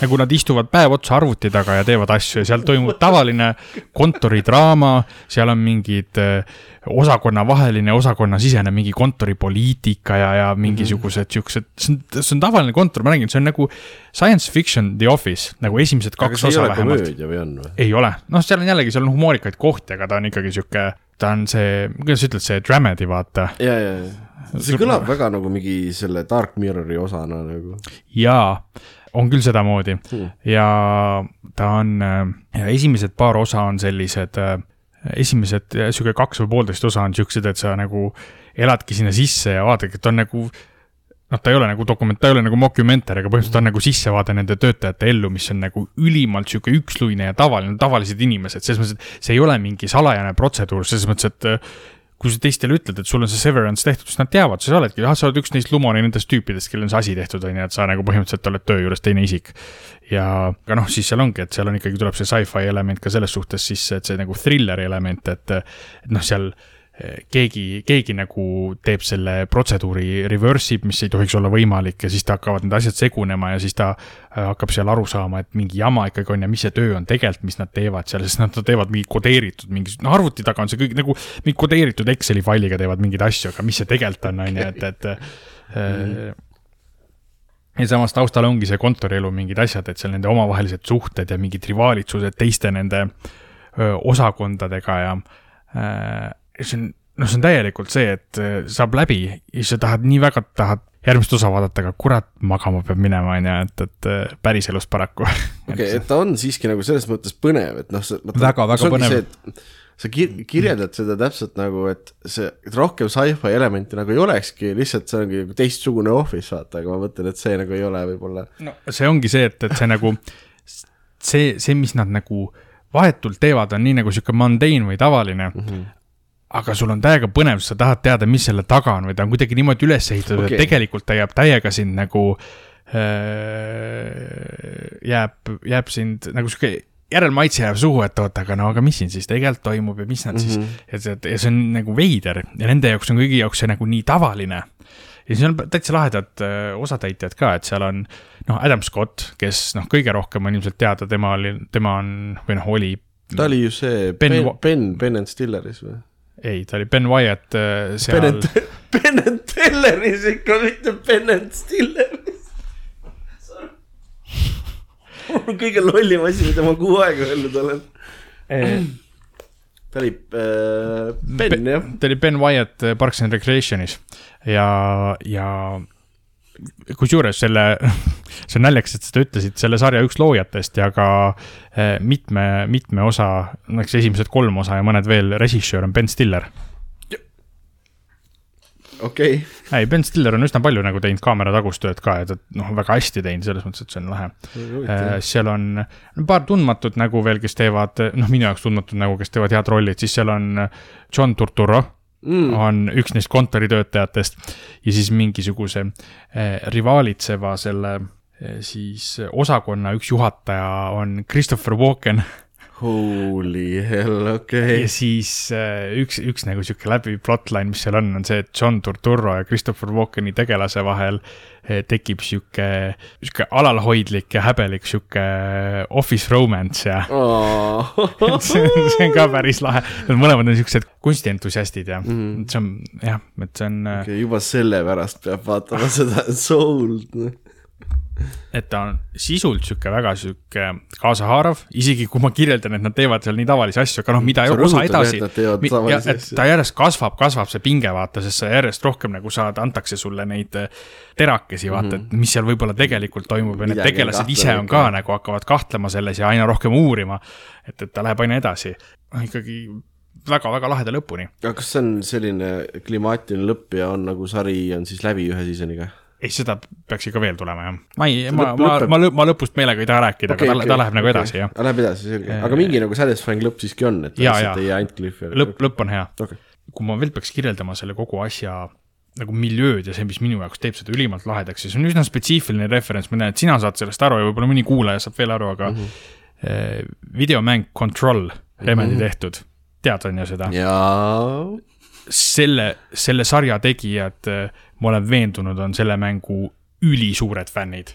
Nagu nad istuvad päev otsa arvuti taga ja teevad asju ja seal toimub tavaline kontoridraama, seal on mingid äh, osakonnavaheline, osakonnasisene mingi kontoripoliitika ja, ja mingisugused siuksed, see on, see on tavaline kontor, ma räägin, see on nagu science fiction The Office, nagu esimesed kaks osa vähemalt. ei ole, noh, seal on jällegi, seal on humoorikaid kohti, aga ta on ikkagi sihuke, ta on see, kuidas sa ütled, see dramedy, vaata. Ja, ja, ja. See kõlab väga nagu mingi selle Dark Mirrori osana nagu. jaa, on küll sedamoodi Hmm. ja ta on, esimesed paar osa on sellised, esimesed äh, sihuke kaks või poolteist osa on siuksed, et sa nagu eladki sinna sisse ja vaadadki, et on nagu noh, ta ei ole nagu dokument, ta ei ole nagu mockumentary, aga põhimõtteliselt on nagu sissevaade nende töötajate ellu, mis on nagu ülimalt sihuke üksluine ja tavaline, tavalised inimesed, selles mõttes, et see ei ole mingi salajane protseduur, selles mõttes, et äh, kui sa teistele ütled, et sul on see severance tehtud, siis nad teavad, sa oledki, ah, sa oled üks neist Lumoni nendest tüüpidest, kellel on see asi tehtud, on ju, et sa nagu põhimõtteliselt oled töö juures teine isik. ja, aga noh, siis seal ongi, et seal on ikkagi, tuleb see sci-fi element ka selles suhtes sisse, et see nagu thrilleri element, et, et noh, seal keegi, keegi nagu teeb selle protseduuri reverse ib, mis ei tohiks olla võimalik ja siis ta hakkavad need asjad segunema ja siis ta äh, hakkab seal aru saama, et mingi jama ikkagi on ja mis see töö on tegelikult, mis nad teevad seal, sest nad teevad mingi kodeeritud mingi, no arvuti taga on see kõik nagu mingi kodeeritud Exceli failiga teevad mingeid asju, aga mis see tegelikult on, on ju, et, et äh, ja samas taustal ongi see kontorielu mingid asjad, et seal nende omavahelised suhted ja mingid rivaalitsused teiste nende osakondadega ja äh, see on, noh, see on täielikult see, et öö, saab läbi ja sa tahad nii väga, tahad järgmist osa vaadata, aga kurat, magama peab minema, on ju, et, et öö, päriselus paraku. okei et ta on siiski nagu selles mõttes põnev, et noh, see. Väga, väga põnev. sa kir-, kirjeldad seda täpselt nagu, et see et rohkem sci-fi elementi nagu ei olekski, lihtsalt see ongi nagu teistsugune office, vaata, aga ma mõtlen, et see nagu ei ole võib-olla. no see ongi see, et, et see nagu, see, see, mis nad nagu vahetult teevad, on nii nagu sihuke mundane või tavaline mm. -hmm. Aga sul on täiega põnev, sa tahad teada, mis selle taga on või ta on kuidagi niimoodi üles ehitatud okay., et tegelikult ta jääb täiega sind nagu äh,, jääb, jääb sind nagu sihuke järelmaitse jääb suhu, et oota, aga no aga mis siin siis tegelikult toimub ja mis nad mm -hmm. siis, ja see, ja see on nagu veider ja nende jaoks on kõigi jaoks see nagu nii tavaline ja siis on täitsa lahedad äh, osatäitjad ka, et seal on noh, Adam Scott, kes noh, kõige rohkem on ilmselt teada, tema oli, tema on või noh, oli. ta oli ju see Ben Ben, Ben and Stilleris või? ei, ta oli Ben Wyatt äh, seal Ben, and, Ben and Telleris ikka, mitte Ben and Stilleris. kõige lollim asi, mida ma kuu aega öelnud olen. ta oli äh, Ben jah, ta oli Ben Wyatt äh, Parks and Recreationis ja, ja kusjuures selle, see on naljakas, et sa ütlesid selle sarja üks loojatest ja ka eh, mitme, mitme osa, näiteks esimesed kolm osa ja mõned veel režissöör on Ben Stiller. okei, ei, Ben Stiller on üsna palju nagu teinud kaamera tagust tööd ka ja ta noh, väga hästi teinud selles mõttes, et see on lahe. seal on paar tundmatut nägu veel, kes teevad, noh, minu jaoks tundmatud nägu, kes teevad head rollid, siis seal on John Turturro, mm. on üks neist kontoritöötajatest ja siis mingisuguse eh, rivaalitseva selle eh, siis osakonna üks juhataja on Christopher Walken Holy hell, okei ja okay.. siis äh, üks, üks nagu sihuke läbiv plotline, mis seal on, on see, et John Turturro ja Christopher Walkeni tegelase vahel eh, tekib sihuke, sihuke alalhoidlik ja häbelik sihuke office romance ja see on, see on ka päris lahe. Nad mõlemad on siuksed kunstientusiastid ja mm. see on jah, et see on okay, juba sellepärast peab vaatama seda Soul'd. Et ta on sisult sihuke väga sihuke kaasahaarav, isegi kui ma kirjeldan, et nad teevad seal nii tavalisi asju, aga noh, mida Sa osa edasi ta järjest kasvab, kasvab see pinge, vaata, sest sa järjest rohkem nagu saad, antakse sulle neid eh, terakesi, vaata mm, -hmm. et mis seal võib-olla tegelikult toimub ja need Mhm. Tegelased ise on ka nagu hakkavad kahtlema selles ja aina rohkem uurima. et, et ta läheb aina edasi, ikkagi väga-väga laheda lõpuni. aga kas see on selline klimaatiline lõpp ja on nagu sari on siis läbi ühe season'iga? ei, seda peaks ikka veel tulema jah. ma ei, ma, ma, ma, ma lõpust meelega ei taha rääkida okay,, aga ta, ta läheb nagu edasi jah. Läheb edasi, selge, aga mingi nagu satisfying lõpp siiski on, et Jaa, lihtsalt jaa. ei jää ainult cliff'i. lõpp, lõpp on hea. okei, kui ma veel peaks kirjeldama selle kogu asja nagu miljööd ja see, mis minu jaoks teeb seda ülimalt lahedaks ja see on üsna spetsiifiline referents, ma tean, et sina saad sellest aru ja võib-olla mõni kuulaja saab veel aru, aga mm -hmm. videomäng Control, Remedi mm -hmm. tehtud, tead on ju seda? jaa, selle, selle sarja tegijad, ma olen veendunud, on selle mängu ülisuured fännid.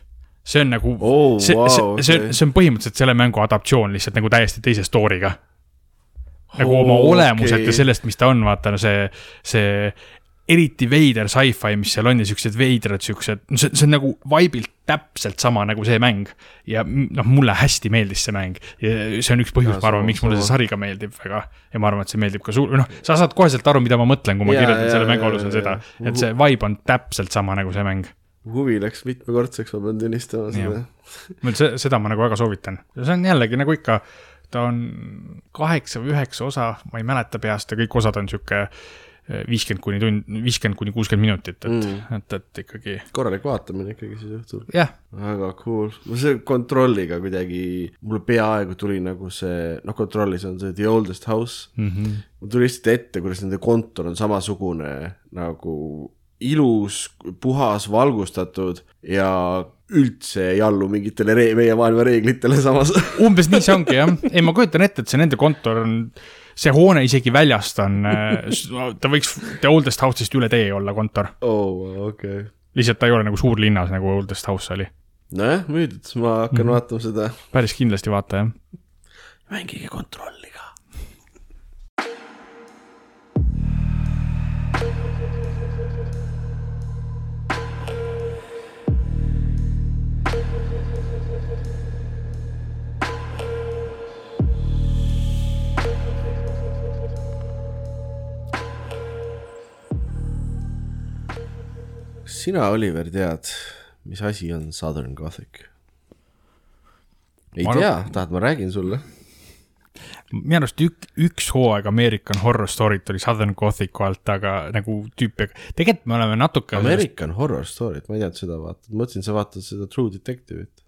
see on nagu Oh, see, wow, see, see okei., see on põhimõtteliselt selle mängu adaptatsioon lihtsalt nagu täiesti teise story'ga. nagu oma Oh, olemuselt okei. ja sellest, mis ta on, vaata no see, see eriti veider sci-fi, mis seal on ja siuksed veidrad siuksed, see, see on nagu vibe'ilt täpselt sama nagu see mäng. ja noh, mulle hästi meeldis see mäng ja see on üks põhjus, ma arvan, miks mulle see sari ka meeldib väga. ja ma arvan, et see meeldib ka suur, noh, sa saad koheselt aru, mida ma mõtlen, kui ma Jaa, kirjeldan jaa, selle mängu alusel jaa, seda et see vibe on täpselt sama nagu see mäng. huvi läks mitmekordseks, ma pean tunnistama seda. seda ma nagu väga soovitan. see on jällegi nagu ikka, ta on kaheksa või üheksa osa, ma ei mäleta peast ja kõik osad on sihuke viiskümmend kuni tund, viiskümmend kuni kuuskümmend minutit, et mm., et, et ikkagi korralik vaatamine ikkagi siis õhtul. jah, väga cool, ma see kontrolliga kuidagi, mulle peaaegu tuli nagu see, noh, kontrollis on see The Oldest House mm. -hmm. mul tuli lihtsalt ette, kuidas nende kontor on samasugune nagu ilus, puhas, valgustatud ja üldse ei allu mingitele ree-, meie maailma reeglitele samas. umbes nii see ongi jah, ei ma kujutan ette, et see nende kontor on, see hoone isegi väljast on, ta võiks The Oldest House'ist üle tee olla kontor, oo, okei. lihtsalt ta ei ole nagu suurlinnas, nagu Oldest House oli. nojah, müüdud, ma hakkan mm -hmm. vaatama seda. päris kindlasti vaata jah. mängige kontrolliga. Kas sina, Oliver, tead, mis asi on Southern Gothic? ei Ma tea, tahad, ma räägin sulle? minu arust ük, üks hooaeg American Horror Story't oli Southern Gothicu alt, aga nagu tüüpi, tegelikult me oleme natuke. American Horror Story't, ma ei teadnud seda vaatad, mõtlesin, sa vaatad seda True Detective'it.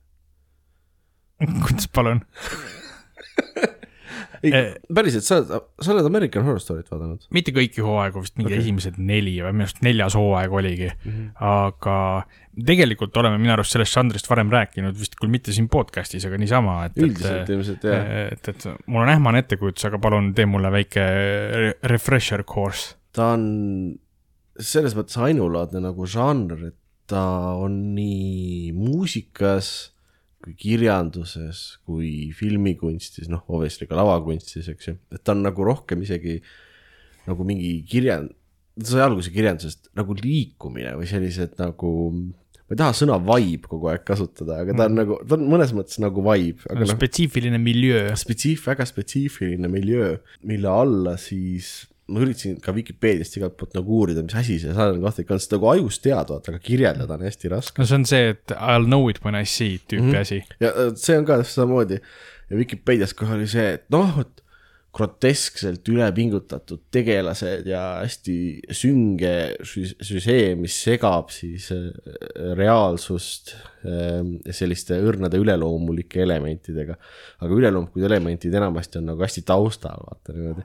kuidas palun? ei Eh., päriselt, sa oled, sa oled American Horror Story't vaadanud? mitte kõiki hooaegu, vist mingi okay. esimesed neli või minu arust neljas hooaeg oligi mm. -hmm. aga tegelikult oleme minu arust sellest žanrist varem rääkinud, vist küll mitte siin podcast'is, aga niisama, et. üldiselt ilmselt jah. et, et mul on ähmane ettekujutus, aga palun tee mulle väike re- refresher course. ta on selles mõttes ainulaadne nagu žanr, et ta on nii muusikas kui kirjanduses kui filmikunstis, noh, obviously ka lavakunstis, eks ju, et ta on nagu rohkem isegi nagu mingi kirjand-, sai alguse kirjandusest nagu liikumine või sellised nagu ma ei taha sõna vibe kogu aeg kasutada, aga ta on nagu, ta on mõnes mõttes nagu vibe, aga noh, spetsiifiline miljöö. spetsiif-, väga spetsiifiline miljöö, mille alla siis ma üritasin ka Vikipeediast igalt poolt nagu uurida, mis asi see Southern Gothic on, sest nagu ajus tead, vaata, aga kirjeldada on hästi raske. no see on see, et I will know it when I see it tüüpi mm -hmm. asi. ja äh, see on ka samamoodi ja Vikipeedias kohe oli see, et noh, et groteskselt ülepingutatud tegelased ja hästi sünge sü- süžee, mis segab siis äh, reaalsust äh, selliste õrnade üleloomulike elementidega. aga üleloomlikud elemendid enamasti on nagu hästi taustal, vaata niimoodi.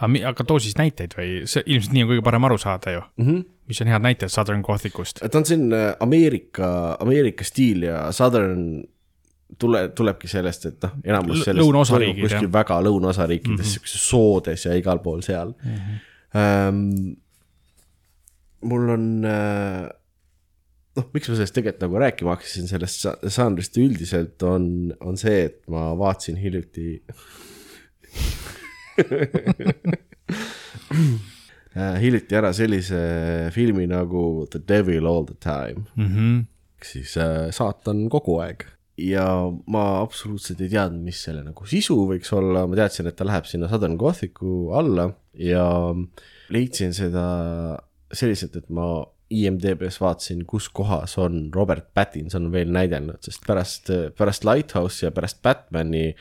Aga, too siis näiteid või see ilmselt nii on kõige parem aru saada ju mm. -hmm. mis on head näited Southern Gothicust? ta on selline Ameerika, Ameerika stiil ja Southern tule, tulebki sellest, et noh, enamus sellest toimub kuskil jah. väga lõunaosariikides mm, -hmm. siukses soodes ja igal pool seal mm. -hmm. mul on äh, noh, miks ma sellest tegelikult nagu rääkima hakkasin, sellest žanrist üldiselt on, on see, et ma vaatasin hiljuti äh, hiljuti ära sellise filmi nagu The Devil All the Time Mm -hmm. siis äh, saatan kogu aeg. ja ma absoluutselt ei teadnud, mis selle nagu sisu võiks olla, ma teadsin, et ta läheb sinna Southern Gothicu alla ja leidsin seda selliselt, et ma IMDB-s vaatasin, kus kohas on Robert Pattinson veel näidelnud, sest pärast, pärast Lighthouse ja pärast Batman'i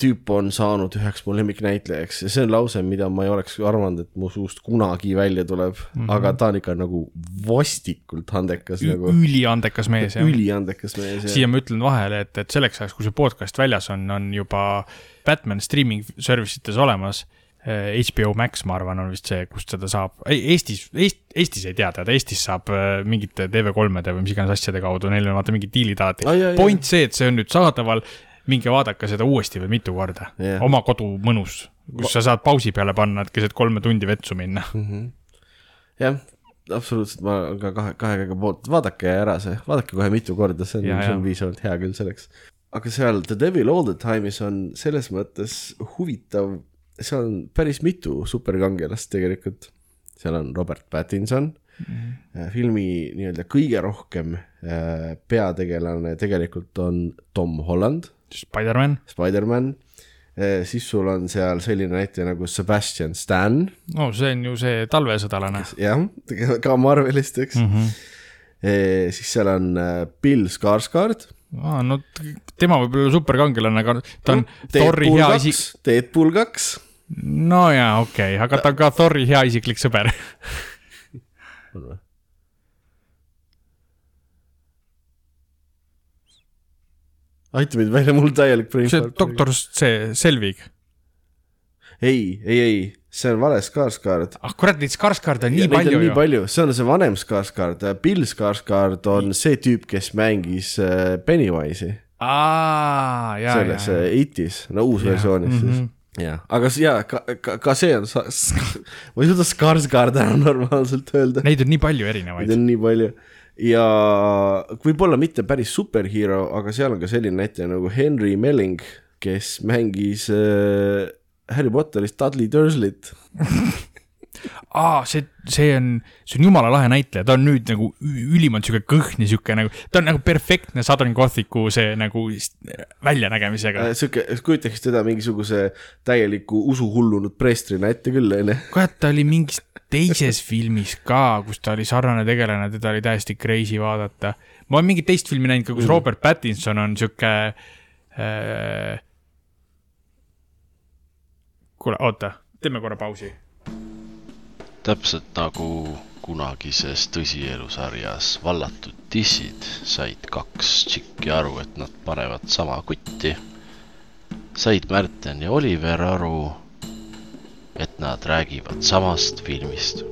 tüüp on saanud üheks mu lemmiknäitlejaks ja see on lause, mida ma ei oleks arvanud, et mu suust kunagi välja tuleb. Mm, -hmm. aga ta on ikka nagu vastikult andekas nagu, üliandekas mees jah. üliandekas mees ja siia ma ütlen vahele, et, et selleks ajaks, kui see podcast väljas on, on juba Batman streaming service ites olemas. HBO Max, ma arvan, on vist see, kust seda saab, Eestis, Eest, Eestis ei tea, tead, Eestis saab äh, mingite TV3-de või mis iganes asjade kaudu, neil on vaata mingid diilid alati. Point see, et see on nüüd saadaval, minge vaadake seda uuesti või mitu korda Jah. oma kodu mõnus, kus sa saad pausi peale panna, et keset kolme tundi vetsu minna. jah, absoluutselt, ma ka kahe, kahe käega poolt, vaadake ära see, vaadake kohe mitu korda, see on, see on piisavalt hea küll selleks. aga seal The Devil All the Time'is on selles mõttes huvitav, seal on päris mitu superkangelast tegelikult. seal on Robert Pattinson mm, -hmm. filmi nii-öelda kõige rohkem äh, peategelane tegelikult on Tom Holland, Spider-man, Spider-man, siis sul on seal selline näitleja nagu Sebastian Stan no see on ju see talvesõdalane. jah, ka Marvelist, eks mm. -hmm. siis seal on äh, Bill Skarsgård. aa, no tema võib olla superkangelane, aga ta on Thori Deadpool hea kaks isik,, Deadpool kaks. no jaa, okei okay., aga ta on ka Thori hea isiklik sõber. Aita mind välja, mul täielik brain see fart. doktor, see Selvig. ei, ei, ei, see on vale Skarsgård. ah kurat, neid Skarsgårde on nii Neid palju on nii ju. palju, see on see vanem Skarsgård, Bill Skarsgård on see tüüp, kes mängis äh, Pennywise'i selles äh, Itis, no uus versioonis siis mhm. jah, aga jaa, ka, ka, ka see on, ma ei suuda Skarsgård ära normaalselt öelda. Neid on nii palju Neid erinevaid. on nii palju ja võib-olla mitte päris superhero, aga seal on ka selline näitleja nagu Henry Melling, kes mängis äh, Harry Potteris Dudley Dursley't. aa, see, see on, see on jumala lahe näitleja, ta on nüüd nagu ülimalt sihuke kõhn ja sihuke nagu, ta on nagu perfektne Southern Gothicu see nagu väljanägemisega. sihuke, kujutaks teda mingisuguse täieliku usuhullunud preestrina ette küll, onju. kurat, ta oli mingis teises filmis ka, kus ta oli sarnane tegelane, teda oli täiesti crazy vaadata. ma olen mingit teist filmi näinud ka, kus mm. Robert Pattinson on sihuke äh.... kuule, oota, teeme korra pausi. täpselt nagu kunagises tõsielusarjas Vallatud tissid said kaks tšikki aru, et nad panevad sama kutti, said Märten ja Oliver aru, et nad räägivad samast filmist.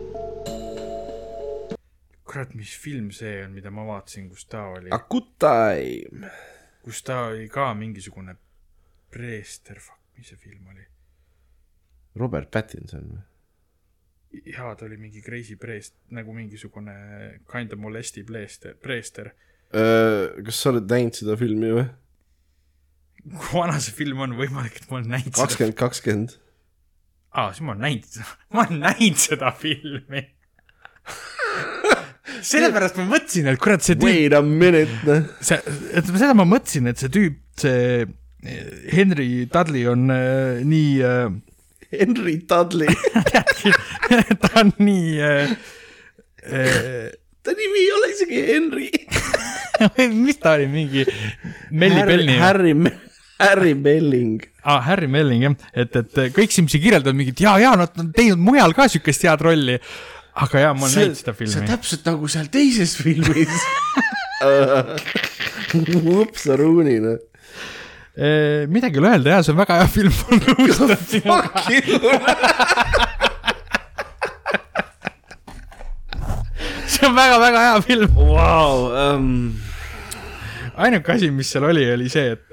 kurat, mis film see on, mida ma vaatasin, kus ta oli, A good time. kus ta oli ka mingisugune preester, fuck, mis see film oli? Robert Pattinson või? jaa, ta oli mingi crazy preest-, nagu mingisugune kind of molesti preester, preester. kas sa oled näinud seda filmi või? kui vana see film on, võimalik, et ma olen näinud seda. kakskümmend, kakskümmend. aa, siis ma olen näinud, ma olen näinud seda filmi. sellepärast ma mõtlesin, et kurat, see tüüp, Wait a minute, noh. see, et seda ma mõtlesin, et see tüüp, see eh, Henry Dudley on äh, nii äh,, Henry Dudley. ta on nii äh, äh, ta nimi ei ole isegi Henry. mis ta oli, mingi Melli Belni Harry, Harry Belling. ah,, Harry Melling jah, et, et kõik Simsi kirjeldavad mingit ja, ja nad on teinud mujal ka siukest head rolli. aga jaa, ma olen näinud seda see on filmi. täpselt nagu seal teises filmis. upsaruuni, noh. midagi ei ole öelda ja see on väga hea film, ma nõustun sinuga. see on väga-väga hea film. Vau, ähm, ainuke asi, mis seal oli, oli see, et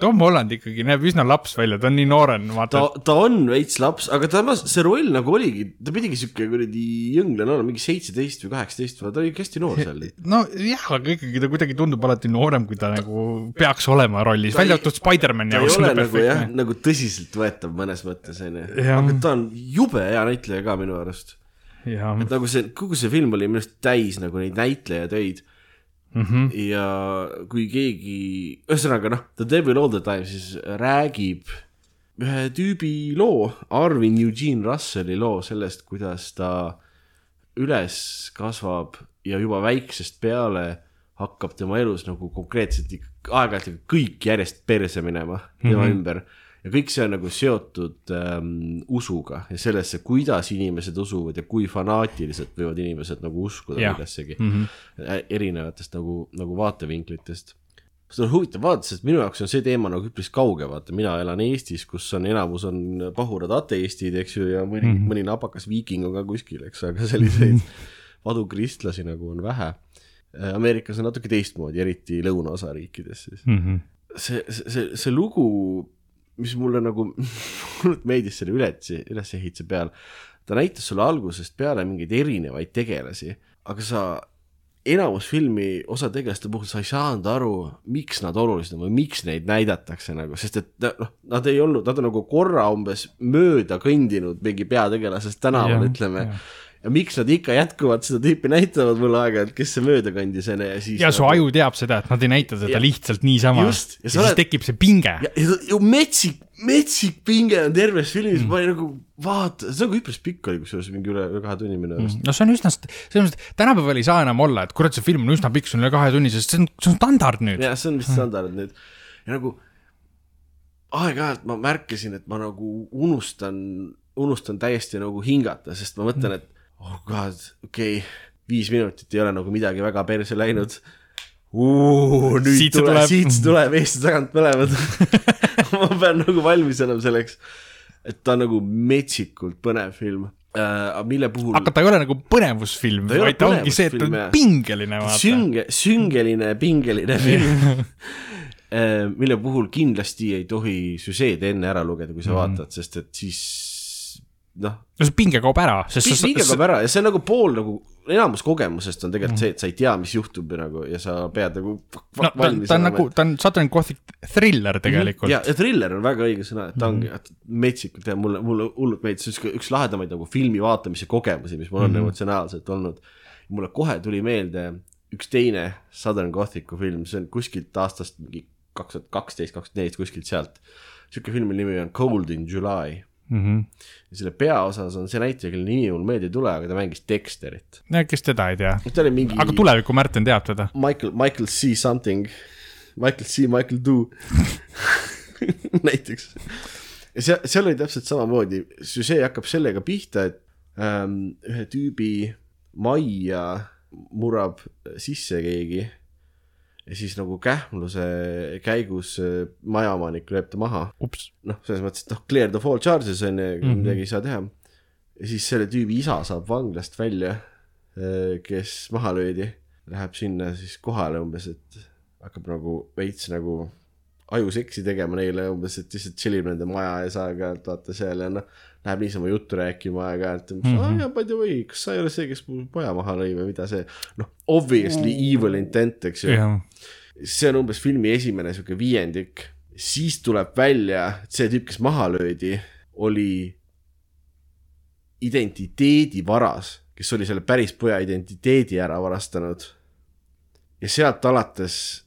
Tom Holland ikkagi näeb üsna laps välja, ta on nii noorene, ta vaata., ta on veits laps, aga samas see roll nagu oligi, ta pidigi siuke kuradi jõnglane olema, mingi seitseteist või kaheksateist või ta oli hästi noor seal. nojah, aga ikkagi ta kuidagi tundub alati noorem, kui ta nagu peaks olema rollis, Ta välja arvatud Spider-man ta ei jaoks. ole nagu jah, nagu tõsiseltvõetav mõnes mõttes onju, aga ta on jube hea näitleja ka minu arust. et nagu see, kogu see film oli minu arust täis nagu neid näitlejatöid Mhm. ja kui keegi, ühesõnaga noh, The Devil All The Time siis räägib ühe tüübi loo, Arvin Eugene Russelli loo sellest, kuidas ta üles kasvab ja juba väiksest peale hakkab tema elus nagu konkreetselt aeg-ajalt kõik järjest perse minema tema mm -hmm. ümber ja kõik see on nagu seotud ähm, usuga ja sellesse, kuidas inimesed usuvad ja kui fanaatiliselt võivad inimesed nagu uskuda Jah. millessegi Mhm. mm -hmm. erinevatest nagu, nagu vaatevinklitest. seda on huvitav vaadata, sest minu jaoks on see teema nagu üpris kauge, vaata, mina elan Eestis, kus on enamus on pahurad ateistid, eks ju, ja mõni mm, -hmm. mõni napakas viiking on ka kuskil, eks, aga selliseid vadu kristlasi nagu on vähe. Ameerikas on natuke teistmoodi, eriti lõunaosa riikides siis. Mhm. see, see, see, see lugu, mis mulle nagu, meeldis selle üles, ülesehituse peal, ta näitas sulle algusest peale mingeid erinevaid tegelasi, aga sa enamus filmi osa tegelaste puhul sa ei saanud aru, miks nad olulised on või miks neid näidatakse nagu, sest et noh, nad ei olnud, nad on nagu korra umbes mööda kõndinud mingi peategelasest tänaval, ütleme jah. Ja miks nad ikka jätkuvalt seda tüüpi näitavad mulle aeg-ajalt, kes see mööda kõndis onju ja siis ja su nagu- aju teab seda, et nad ei näita teda Ja- lihtsalt niisama. Ja ja sa siis oled- tekib see pinge. ja, metsik, metsik pinge on terves filmis mm., ma olin nagu vaata, see on nagu üpris pikk oli kusjuures mingi üle, üle kahe tunni minu arust mm.. no see on üsna, selles mõttes, et tänapäeval ei saa enam olla, et kurat, see film on üsna pikk, see on üle kahe tunni, sest see on, see on standard nüüd. jah, see on vist standard nüüd ja nagu aeg-ajalt ma märkasin, et ma nagu unustan, unustan täiesti nagu hingata, sest ma mõtlen, et oh god, okei okay,, viis minutit ei ole nagu midagi väga perse läinud. nüüd Siit tuleb, tuleb. siit tuleb, Eesti tagant põlevad. ma pean nagu valmis olema selleks, et ta on nagu metsikult põnev film äh,, mille puhul aga ta ei ole nagu põnevusfilm, vaid ta ongi see, et ta on pingeline, sünge, süngeline, pingeline film, mille puhul kindlasti ei tohi süžeed enne ära lugeda, kui sa mm -hmm. vaatad, sest et siis noh, no see pinge kaob ära, sest pinge kaob ära ja see on nagu pool nagu, enamus kogemusest on tegelikult see, et sa ei tea, mis juhtub nagu ja sa pead nagu no ta on, ta on nagu, ta on Southern Gothic thriller tegelikult. Ja, ja thriller on väga õige sõna, et ta ongi mm -hmm. metsikult ja mulle, mulle hullult meeldis, see on üks, üks lahedamaid nagu filmi vaatamise kogemusi, mis mul on mm -hmm. emotsionaalselt olnud. mulle kohe tuli meelde üks teine Southern Gothicu film, see on kuskilt aastast mingi kaks tuhat kaksteist, kaks tuhat neliteist, kuskilt sealt. sihuke filmi nimi on Cold in July mm. -hmm. ja selle peaosas on see näitleja, kelle nimi mul meelde ei tule, aga ta mängis Dexterit. kes teda ei tea, ta oli mingi aga tuleviku Märten teab teda. Michael, Michael C something, Michael C, Michael Do näiteks. ja seal, seal oli täpselt samamoodi, süžee hakkab sellega pihta, et ähm, ühe tüübi majja murrab sisse keegi ja siis nagu kähmluse käigus äh, majaomanik lööb ta maha. ups, noh, selles mõttes, et noh, clear the fall charges on ju, Mhm. midagi ei saa teha. ja siis selle tüübi isa saab vanglast välja, kes maha löödi, läheb sinna siis kohale umbes, et hakkab nagu veits nagu ajuseksi tegema neile umbes, et lihtsalt chill ib nende maja ees aeg-ajalt, vaata seal ja noh, läheb niisama juttu rääkima aeg-ajalt, et Mhm. aa jaa, by the way, kas sa ei ole see, kes mu poja maha lõi või mida see, noh, obviously evil intent, eks ju jah, see on umbes filmi esimene sihuke viiendik, siis tuleb välja, et see tüüp, kes maha löödi, oli identiteedivaras, kes oli selle päris poja identiteedi ära varastanud. ja sealt alates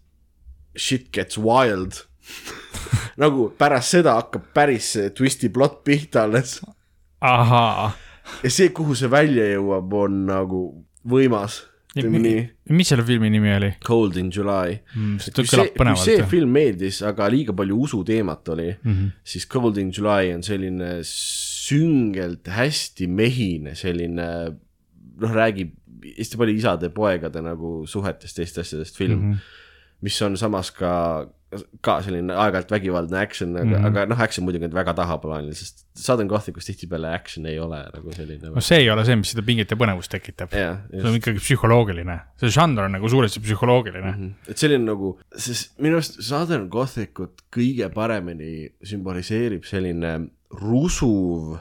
shit gets wild. nagu pärast seda hakkab päris see twisti plott pihta alles ahaa. ja see, kuhu see välja jõuab, on nagu võimas. nii, mis selle filmi nimi oli? Cold in July see kui see, kui see film meeldis, aga liiga palju usuteemat oli mm. -hmm. siis Cold in July on selline süngelt hästi mehine, selline noh, räägib hästi palju isade-poegade nagu suhetest, teistest asjadest film mm. -hmm. mis on samas ka ka selline aeg-ajalt vägivaldne action, aga mm. -hmm. aga noh, action muidugi on väga tahaplaanil, sest Southern Gothicus tihtipeale action ei ole nagu selline no. see ei ole see, mis seda pinget ja põnevust tekitab. jah, see on ikkagi psühholoogiline, see žanr on nagu suuresti psühholoogiline mm. et selline nagu, sest minu arust Southern Gothicut kõige paremini sümboliseerib selline rusuv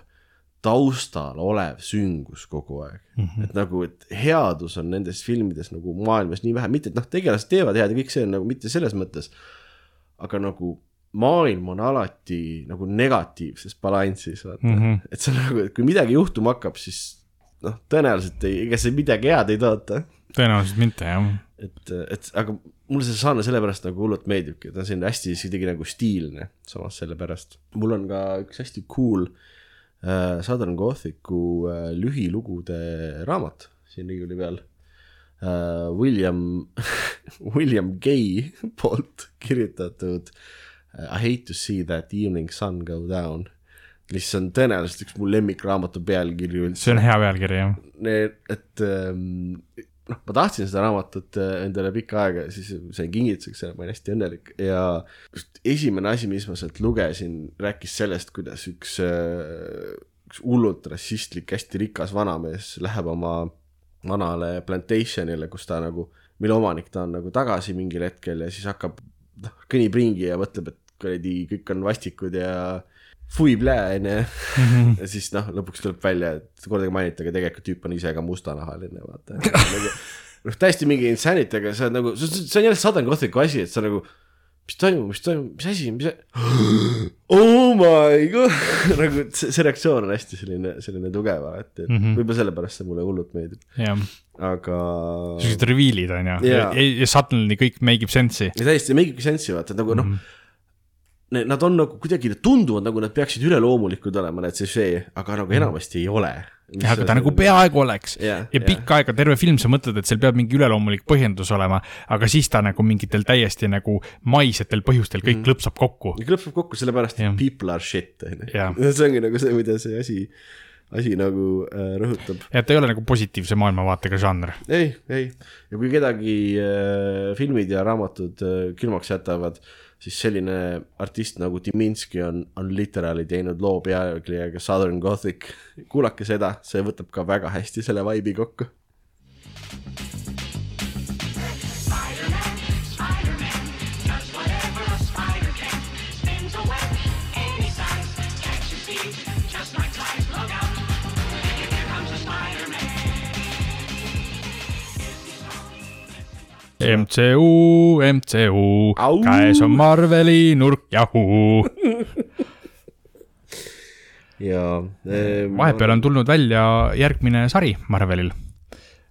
taustal olev süngus kogu aeg mm. -hmm. et nagu, et headus on nendes filmides nagu maailmas nii vähe, mitte et noh, tegelased teevad head ja kõik see on nagu mitte selles mõttes, aga nagu maailm on alati nagu negatiivses balansis, vaata mm. -hmm. et see on nagu, et kui midagi juhtuma hakkab, siis noh, tõenäoliselt ei, ega see midagi head ei toota tõenäoliselt mitte jah. et, et aga mulle see žanr sellepärast nagu hullult meeldibki, ta on selline hästi kuidagi nagu stiilne, samas sellepärast. mul on ka üks hästi cool äh, Southern Gothicu äh, lühilugude raamat siin riiuli peal äh,. William, William Gay poolt kirjutatud äh, I hate to see that evening sun go down, mis on tõenäoliselt üks mu lemmikraamatu pealkirju üldse see on hea pealkiri jah. et ähm, noh, ma tahtsin seda raamatut äh, endale pikka aega ja siis sain kingituseks ja ma olin hästi õnnelik ja just esimene asi, mis ma sealt lugesin, rääkis sellest, kuidas üks, üks hullult rassistlik, hästi rikas vanamees läheb oma vanale plantation'ile, kus ta nagu, mille omanik ta on nagu tagasi mingil hetkel ja siis hakkab, noh, kõnnib ringi ja mõtleb, et kuradi, kõik on vastikud ja fui plää, onju. ja siis noh, lõpuks tuleb välja, et kordagi mainiti, aga tegelikult tüüp on ise ka mustanahaline, vaata. noh, täiesti mingi insanity, aga sa oled nagu, see on jälle Southern Gothicu asi, et sa nagu, mis toimub, mis toimub, mis asi, mis, oh my god, nagu see, see reaktsioon on hästi selline, selline tugev alati, mm Mhm. -hmm. võib-olla sellepärast see mulle hullult meeldib, jah, aga. siuksed reveal'id on ju Jaa. ja, ja suddenly kõik make ib sense'i. täiesti ei make'igi sense'i vaata, nagu noh Mhm. mm, -hmm. nad on nagu kuidagi, nad tunduvad nagu nad peaksid üleloomulikud olema, need see, aga nagu enamasti ei ole. jah, aga ta nagu peaaegu oleks Jah, ja pikka aega, terve film, sa mõtled, et seal peab mingi üleloomulik põhjendus olema, aga siis ta nagu mingitel täiesti nagu maisetel põhjustel kõik mm. klõpsab kokku. klõpsab kokku sellepärast, Jah. et people are shit, on ju. see ongi nagu see, mida see asi, asi nagu äh, rõhutab. ja ta ei ole nagu positiivse maailmavaatega žanr. ei, ei, ja kui kedagi äh, filmid ja raamatud äh, külmaks jätavad, siis selline artist nagu Diminski on, on literaali teinud loo pealkirjaga Southern Gothic. kuulake seda, see võtab ka väga hästi selle vibe'i kokku. MCU, MCU käes on Marveli nurk, jahuu. ja äh, vahepeal on tulnud välja järgmine sari Marvelil.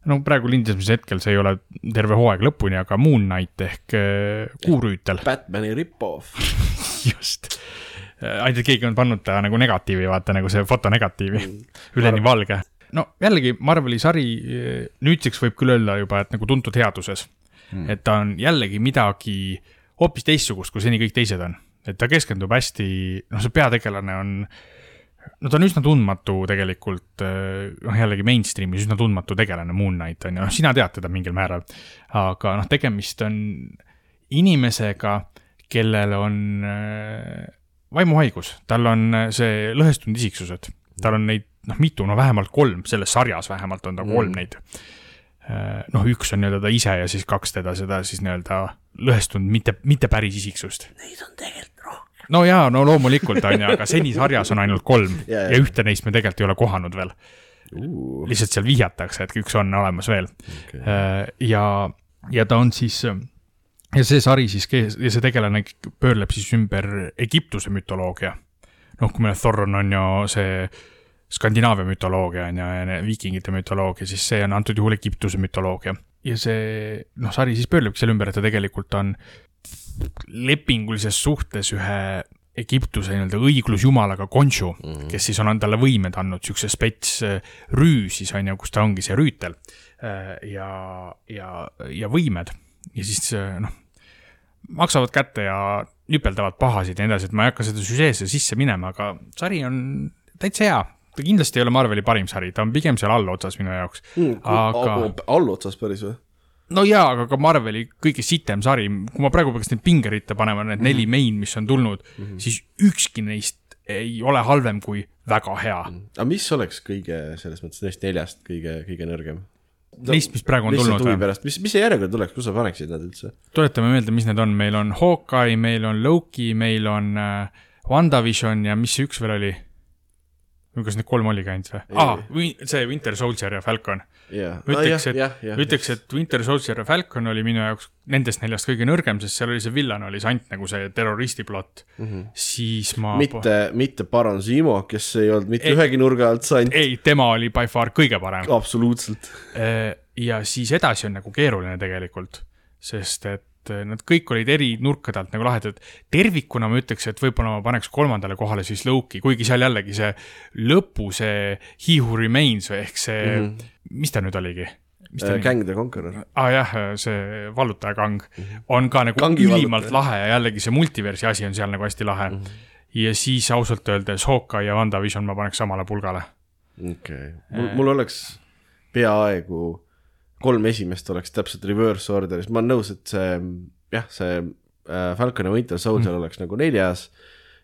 no praegu lindistamise hetkel see ei ole terve hooaeg lõpuni, aga Moon Knight ehk äh, Kuurüütel, Batman'i rip-off. just. ainult et keegi on pannud ta nagu negatiivi, vaata nagu see foto negatiivi, üleni valge. no jällegi Marveli sari eh, nüüdseks võib küll öelda juba, et nagu tuntud headuses mm.. et ta on jällegi midagi hoopis teistsugust, kui seni kõik teised on. et ta keskendub hästi, noh, see peategelane on, no ta on üsna tundmatu tegelikult, noh jällegi mainstream'is üsna tundmatu tegelane, Moon Knight on ju, noh sina tead teda mingil määral. aga noh, tegemist on inimesega, kellel on äh, vaimuhaigus, tal on äh, see lõhestunud isiksused, tal on neid noh, mitu, no vähemalt kolm, selles sarjas vähemalt on ta kolm mm. neid. noh, üks on nii-öelda ta ise ja siis kaks teda seda siis nii-öelda lõhestunud, mitte, mitte päris isiksust. Neid on tegelikult rohkem. no jaa, no loomulikult on ju, aga seni sarjas on ainult kolm Ja, ja, ja. ühte neist me tegelikult ei ole kohanud veel. lihtsalt seal vihjatakse, et üks on olemas veel okay.. ja, ja ta on siis, ja see sari siis, ja see tegelane pöörleb siis ümber Egiptuse mütoloogia. noh, kui meil Thor on, on ju see Skandinaavia mütoloogia on ju, ja viikingite mütoloogia, siis see on antud juhul Egiptuse mütoloogia. ja see, noh, sari siis pöörlebki selle ümber, et ta tegelikult on lepingulises suhtes ühe Egiptuse nii-öelda õiglusjumalaga Khonshu mm, -hmm. kes siis on talle võimed andnud, siukse spets äh, rüü siis on ju, kus ta ongi see rüütel äh, ja, ja, ja võimed ja siis äh, noh, maksavad kätte ja nüpeldavad pahasid ja nii edasi, et ma ei hakka seda süžeesse sisse minema, aga sari on täitsa hea. Ta kindlasti ei ole Marveli parim sari, ta on pigem seal allotsas minu jaoks, aga allotsas päris või? no jaa, aga ka Marveli kõige sitem sari, kui ma praegu peaks neid pingeritta panema, need neli main, mis on tulnud mm, -hmm. siis ükski neist ei ole halvem kui väga hea. aga mis oleks kõige, selles mõttes neist neljast kõige, kõige nõrgem? Neist, mis praegu on lihtsalt tulnud või? mis, mis see järjekord tuleks, kus sa paneksid nad üldse? tuletame meelde, mis need on, meil on Hawkeye, meil on Loki, meil on äh, WandaVision ja mis see üks veel oli? Kas need kolm oligi ainult või? aa, see Winter Soldier ja Falcon. jaa, ma ütleks, et, ütleks, et Winter Soldier ja Falcon oli minu jaoks nendest neljast kõige nõrgem, sest seal oli see villan oli see ainult nagu see terroristi plott mm. -hmm. siis ma. Mitte, mitte Baron Zemo, kes ei olnud mitte Ei. ei. ühegi nurga alt sant, ei, tema oli by far kõige parem. absoluutselt. ja siis edasi on nagu keeruline tegelikult, sest et äh, nad kõik olid eri nurkade alt nagu lahedad. tervikuna ma ütleks, et võib-olla ma paneks kolmandale kohale siis Loki, kuigi seal jällegi see lõpu, see He Who Remains või ehk see mm, -hmm. mis ta nüüd oligi? ta Äh, the Conqueror. aa ah, jah, see vallutajakang on ka nagu Kangi ülimalt vallutaja. lahe ja jällegi see multiversi asi on seal nagu hästi lahe mm. -hmm. ja siis ausalt öeldes Hawkeye ja WandaVision ma paneks samale pulgale. okei okay., mul, mul oleks peaaegu kolm esimest oleks täpselt reverse order'is, ma olen nõus, et see jah, see äh, Falcon ja Winter Soldier mm. oleks nagu neljas,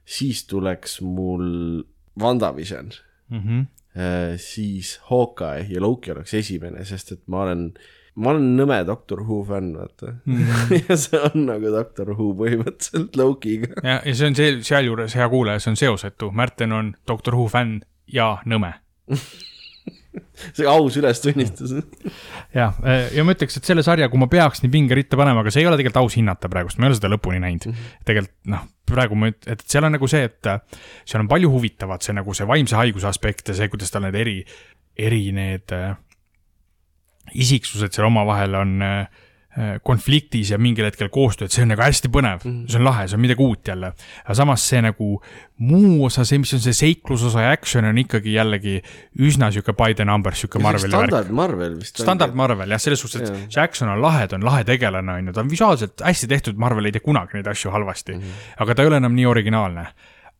siis tuleks mul WandaVision Mm -hmm. siis Hawkeye ja Loki oleks esimene, sest et ma olen, ma olen nõme Doctor Who fänn, vaata mm. -hmm. ja see on nagu Doctor Who põhimõtteliselt Lokiga. ja, ja see on see, sealjuures hea kuulaja, see on seosetu, Märten on Doctor Who fänn ja nõme. see aus ülestunnistus. ja, ja ma ütleks, et selle sarja, kui ma peaks nii pingeritta panema, aga see ei ole tegelikult aus hinnata praegust, ma ei ole seda lõpuni näinud mm. -hmm. tegelikult noh, praegu ma et seal on nagu see, et äh, seal on palju huvitavat, see nagu see vaimse haiguse aspekt ja see, kuidas tal need eri, eri need äh, isiksused seal omavahel on äh, konfliktis ja mingil hetkel koostööd, see on nagu hästi põnev mm, see on lahe, see on midagi uut jälle. aga samas see nagu muu osa, see, mis on see seiklusosa ja action on ikkagi jällegi üsna sihuke by the numbers, sihuke Marveli värk. standard Marvel vist. standard Marvel jah, selles suhtes, et see action on lahe, ta on lahe tegelane, on ju, ta on visuaalselt hästi tehtud, Marvel ei tee kunagi neid asju halvasti mm. -hmm. aga ta ei ole enam nii originaalne.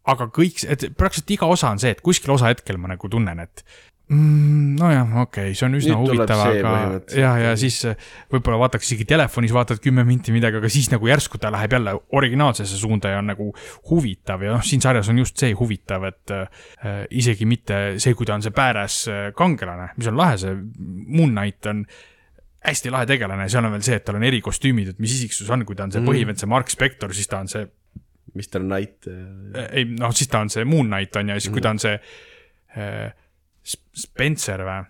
aga kõik, et praktiliselt iga osa on see, et kuskil osa hetkel ma nagu tunnen, et mm, nojah, okei okay,, see on üsna Nüüd huvitav, aga ja, ja siis äh, võib-olla vaataks isegi telefonis, vaatad kümme minti midagi, aga siis nagu järsku ta läheb jälle originaalsesse suunda ja on nagu huvitav ja noh, siin sarjas on just see huvitav, et äh, isegi mitte see, kui ta on see pääres äh, kangelane, mis on lahe, see Moon Knight on hästi lahe tegelane, seal on veel see, et tal on erikostüümid, et mis isiksus on, kui ta on see põhivend, see Mark Spector, siis ta on see Mr Knight. ei noh, siis ta on see Moon Knight on ju, ja siis kui ta on see äh, Spencer või?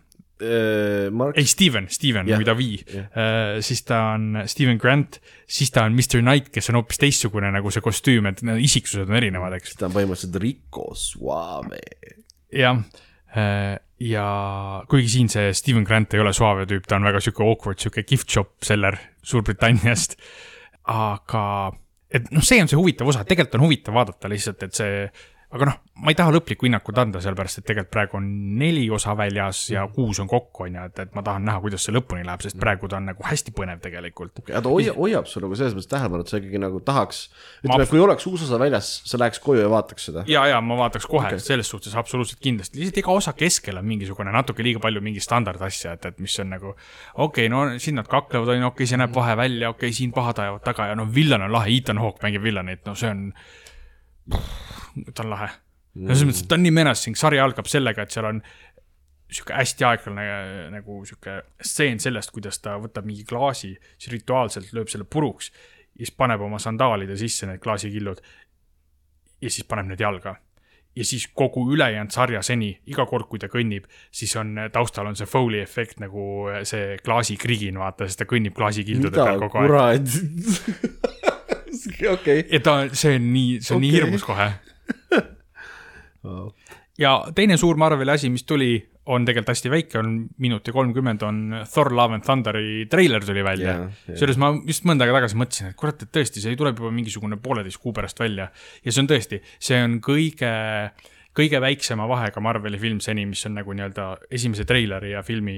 Mark ei, Steven, Steven Jah, või Davi jah. äh,, siis ta on Steven Grant, siis ta on Mr Knight, kes on hoopis teistsugune nagu see kostüüm, et need isiksused on erinevad, eks. ta on põhimõtteliselt Rico Suave. jah, ja kuigi siin see Steven Grant ei ole suave tüüp, ta on väga sihuke awkward, sihuke gift shop seller Suurbritanniast. aga, et noh, see on see huvitav osa, tegelikult on huvitav vaadata lihtsalt, et see, aga noh, ma ei taha lõplikku hinnakut anda, sellepärast et tegelikult praegu on neli osa väljas ja kuus on kokku, on ju, et, et ma tahan näha, kuidas see lõpuni läheb, sest praegu ta on nagu hästi põnev tegelikult. aga ta hoiab, hoiab sul nagu selles mõttes tähelepanu, et sa ikkagi nagu tahaks, Ma- ütleme, kui oleks uus osa väljas, sa läheks koju ja vaataks seda. ja, ja ma vaataks kohe okay., selles suhtes absoluutselt kindlasti, lihtsalt iga osa keskel on mingisugune natuke liiga palju mingi standardasja, et, et mis on nagu okei okay,, no siin nad kaklevad, on ju, okei okay,, see näeb vahe välja, okei okay,, siin pahad ajavad taga ja noh, villan on lahe, Ethan Hawke mängib villanit, no see on, ta on lahe. no selles mõttes, et ta on nii menacing, sari algab sellega, et seal on sihuke hästi aeglane nagu sihuke stseen sellest, kuidas ta võtab mingi klaasi, siis rituaalselt lööb selle puruks ja siis paneb oma sandaalide sisse need klaasikillud ja siis paneb need jalga. ja siis kogu ülejäänud sarja seni, iga kord, kui ta kõnnib, siis on taustal on see Foley efekt nagu see klaasikrigin, vaata, sest ta kõnnib klaasikildude peal kogu aeg. okei. ja ta, see on nii, see on okay. nii hirmus kohe. ja teine suur Marveli asi, mis tuli, on tegelikult hästi väike, on minut ja kolmkümmend, on Thor Love and Thunderi treiler tuli välja Jaa, jaa. kusjuures ma just mõnda aega tagasi mõtlesin, et kurat, et tõesti, see tuleb juba mingisugune pooleteist kuu pärast välja. ja see on tõesti, see on kõige, kõige väiksema vahega Marveli film seni, mis on nagu nii-öelda esimese treileri ja filmi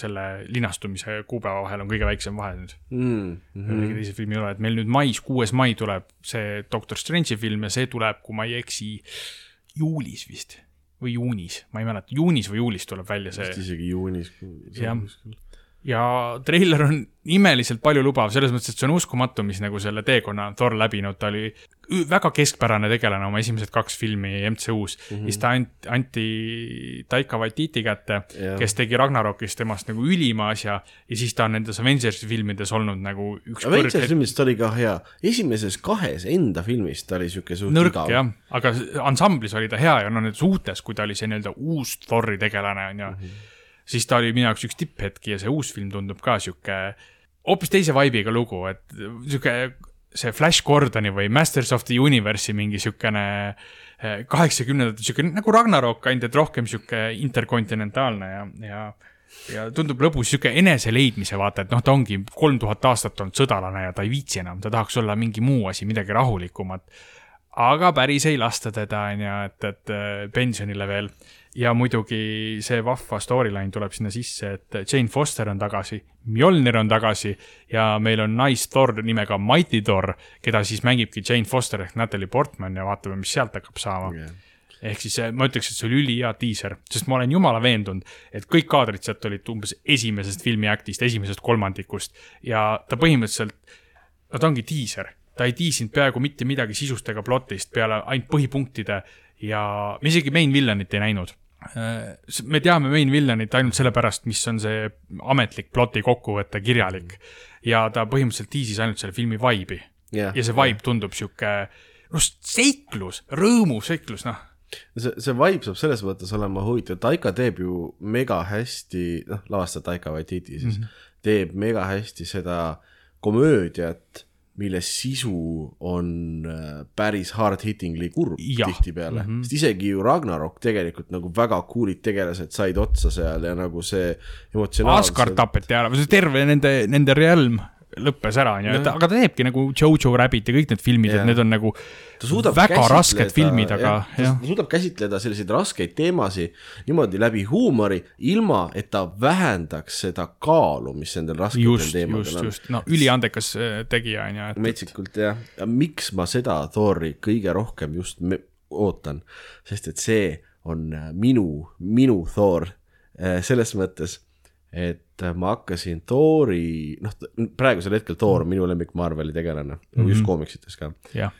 selle linastumise kuupäeva vahel on kõige väiksem vahe nüüd Mm, ühegi teise filmi ei ole, et meil nüüd mais, kuues mai tuleb see Doctor Strange'i film ja see tuleb, kui ma ei eksi, juulis vist või juunis, ma ei mäleta, juunis või juulis tuleb välja vist see, isegi juunis. Jah. Ja treiler on imeliselt paljulubav, selles mõttes, et see on uskumatu, mis nagu selle teekonna Thor läbinud, ta oli väga keskpärane tegelane oma esimesed kaks filmi MCU-s mm. -hmm. siis ta anti, anti Taika Waititi kätte Jah. kes tegi Ragnarokis temast nagu ülima asja ja siis ta on nendes Avengersi filmides olnud nagu üks Avengers kõrg- filmis ta oli ka hea, esimeses kahes enda filmis ta oli siuke suht nõrk jah, aga ansamblis oli ta hea ja no nendes uutes, kui ta oli see nii-öelda uus Thori tegelane on ju mm, -hmm. Siis ta oli minu jaoks üks tipphetki ja see uus film tundub ka sihuke hoopis teise vibe'iga lugu, et sihuke see Flash Gordoni või Masters of the Universe'i mingi siukene kaheksakümnendate sihuke nagu Ragnarok, ainult et rohkem sihuke interkontinentaalne ja, ja ja tundub lõbus sihuke eneseleidmise vaata, et noh, ta ongi kolm tuhat aastat olnud sõdalane ja ta ei viitsi enam, ta tahaks olla mingi muu asi, midagi rahulikumat aga päris ei lasta teda, on ju, et, et äh, pensionile veel. Ja muidugi see vahva storyline tuleb sinna sisse, et Jane Foster on tagasi, Mjolnir on tagasi ja meil on naisthor nimega Mighty Thor, keda siis mängibki Jane Foster ehk Natalie Portman ja vaatame, mis sealt hakkab saama Jah. ehk siis eh, ma ütleks, et see oli ülihea diiser, sest ma olen jumala veendunud, et kõik kaadrid sealt olid umbes esimesest filmi aktist, esimesest kolmandikust ja ta põhimõtteliselt, no ta ongi diiser, ta ei diisinud peaaegu mitte midagi sisust ega plotist peale ainult põhipunktide ja me isegi main villanit ei näinud. me teame main villanit ainult sellepärast, mis on see ametlik ploti kokkuvõte, kirjalik. Ja ta põhimõtteliselt diisis ainult selle filmi vibe'i. Jah, ja see vibe tundub sihuke, noh, seiklus, rõõmuseiklus, noh. See, see vibe saab selles mõttes olema huvitav, Taika teeb ju mega hästi, noh, lavastab Taika Waititi siis mm, -hmm. teeb mega hästi seda komöödiat, mille sisu on äh, päris hard-hittingly kurb tihtipeale. Mm, -hmm. sest isegi ju Ragnarok tegelikult nagu väga cool'id tegelased said otsa seal ja nagu see emotsionaalselt Asgard tapeti ära, see terve nende, nende realm lõppes ära, onju, et aga ta teebki nagu Jojo Rabbit ja kõik need filmid, et need on nagu väga rasked filmid, aga jah, jah, ta suudab käsitleda selliseid raskeid teemasid niimoodi läbi huumori, ilma et ta vähendaks seda kaalu, mis nendel rasketel teemadel on. no üliandekas äh, tegija, onju, et metsikult jah, miks ma seda Thori kõige rohkem just ootan, sest et see on äh, minu, minu Thor äh, selles mõttes, et äh, ma hakkasin Thori, noh, praegusel hetkel Thor on minu lemmik Marveli tegelane mm, -hmm. just koomiksites ka jah,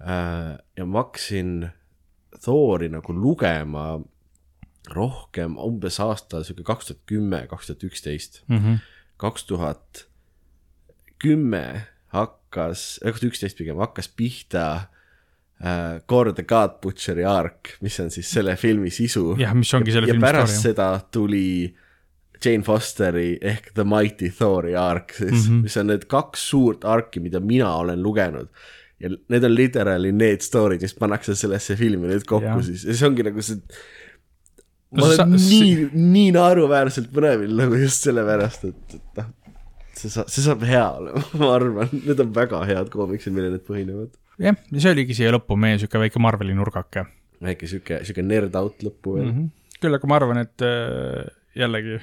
Äh, ja ma hakkasin Thori nagu lugema rohkem umbes aasta sihuke kaks tuhat kümme, kaks tuhat üksteist, Mhm. kaks tuhat kümme hakkas, kaks tuhat üksteist pigem hakkas pihta äh, Core the God Butcheri ark, mis on siis selle filmi sisu. jah, mis ongi selle ja filmi pärast story. seda tuli Jane Fosteri ehk The Mighty Thori ark siis mm. -hmm. mis on need kaks suurt arki, mida mina olen lugenud. ja need on literaali need story'd, mis pannakse sellesse filmi nüüd kokku Jah. siis ja see ongi nagu see. ma No olen sa- nii, nii naeruväärselt põnevil nagu just sellepärast, et, et noh. see saab, see saab hea olema, ma arvan, need on väga head koomiksid, millel need põhinevad. jah, ja see oligi siia lõppu meie sihuke väike Marveli nurgake väike sihuke, sihuke nerd out lõppu veel mm. mm. -hmm. küll aga ma arvan, et äh, jällegi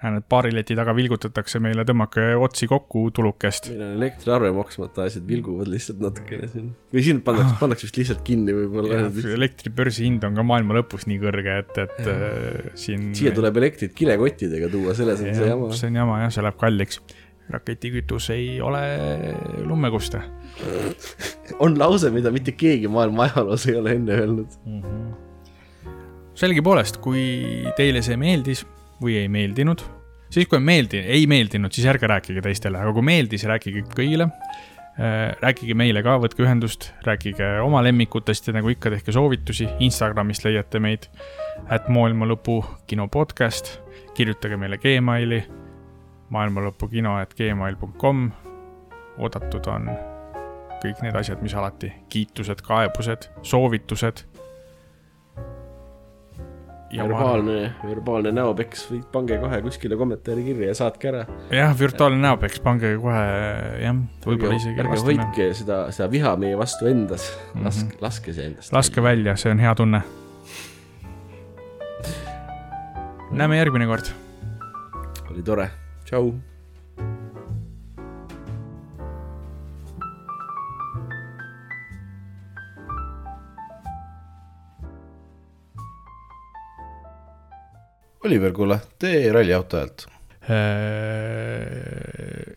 näen, et baarileti taga vilgutatakse meile, tõmmake otsi kokku tulukest. meil on elektriarve maksmata, asjad vilguvad lihtsalt natukene siin. või siin pannakse, pannakse vist lihtsalt kinni võib-olla. elektribörsi hind on ka maailma lõpus nii kõrge, et, et äh, siin. siia tuleb elektrit kilekottidega tuua, selles on see jama. see on jama jah, see läheb kalliks. raketikütus ei ole lummekuste on lause, mida mitte keegi maailma ajaloos ei ole enne öelnud. mm. -hmm. sellegipoolest, kui teile see meeldis või ei meeldinud, siis kui ei meeldi, ei meeldinud, siis ärge rääkige teistele, aga kui meeldis, rääkige kõigile. rääkige meile ka, võtke ühendust, rääkige oma lemmikutest ja nagu ikka, tehke soovitusi, Instagramist leiate meid, et maailma lõpu kino podcast, kirjutage meile Gmaili, maailmalõpukino et gmail.com, oodatud on kõik need asjad, mis alati, kiitused, kaebused, soovitused. Ja ma, verbaalne, verbaalne näopeks pange kohe kuskile kommentaari kirja ja saatke ära. jah, virtuaalne näopeks, pange kohe jah, võib-olla isegi ärge hoidke seda, seda viha meie vastu endas mm, -hmm. laske, laske see endast. laske välja, see on hea tunne. näeme järgmine kord. oli tore, tšau. Oliver, kuule, tee ralliauto häält. äh,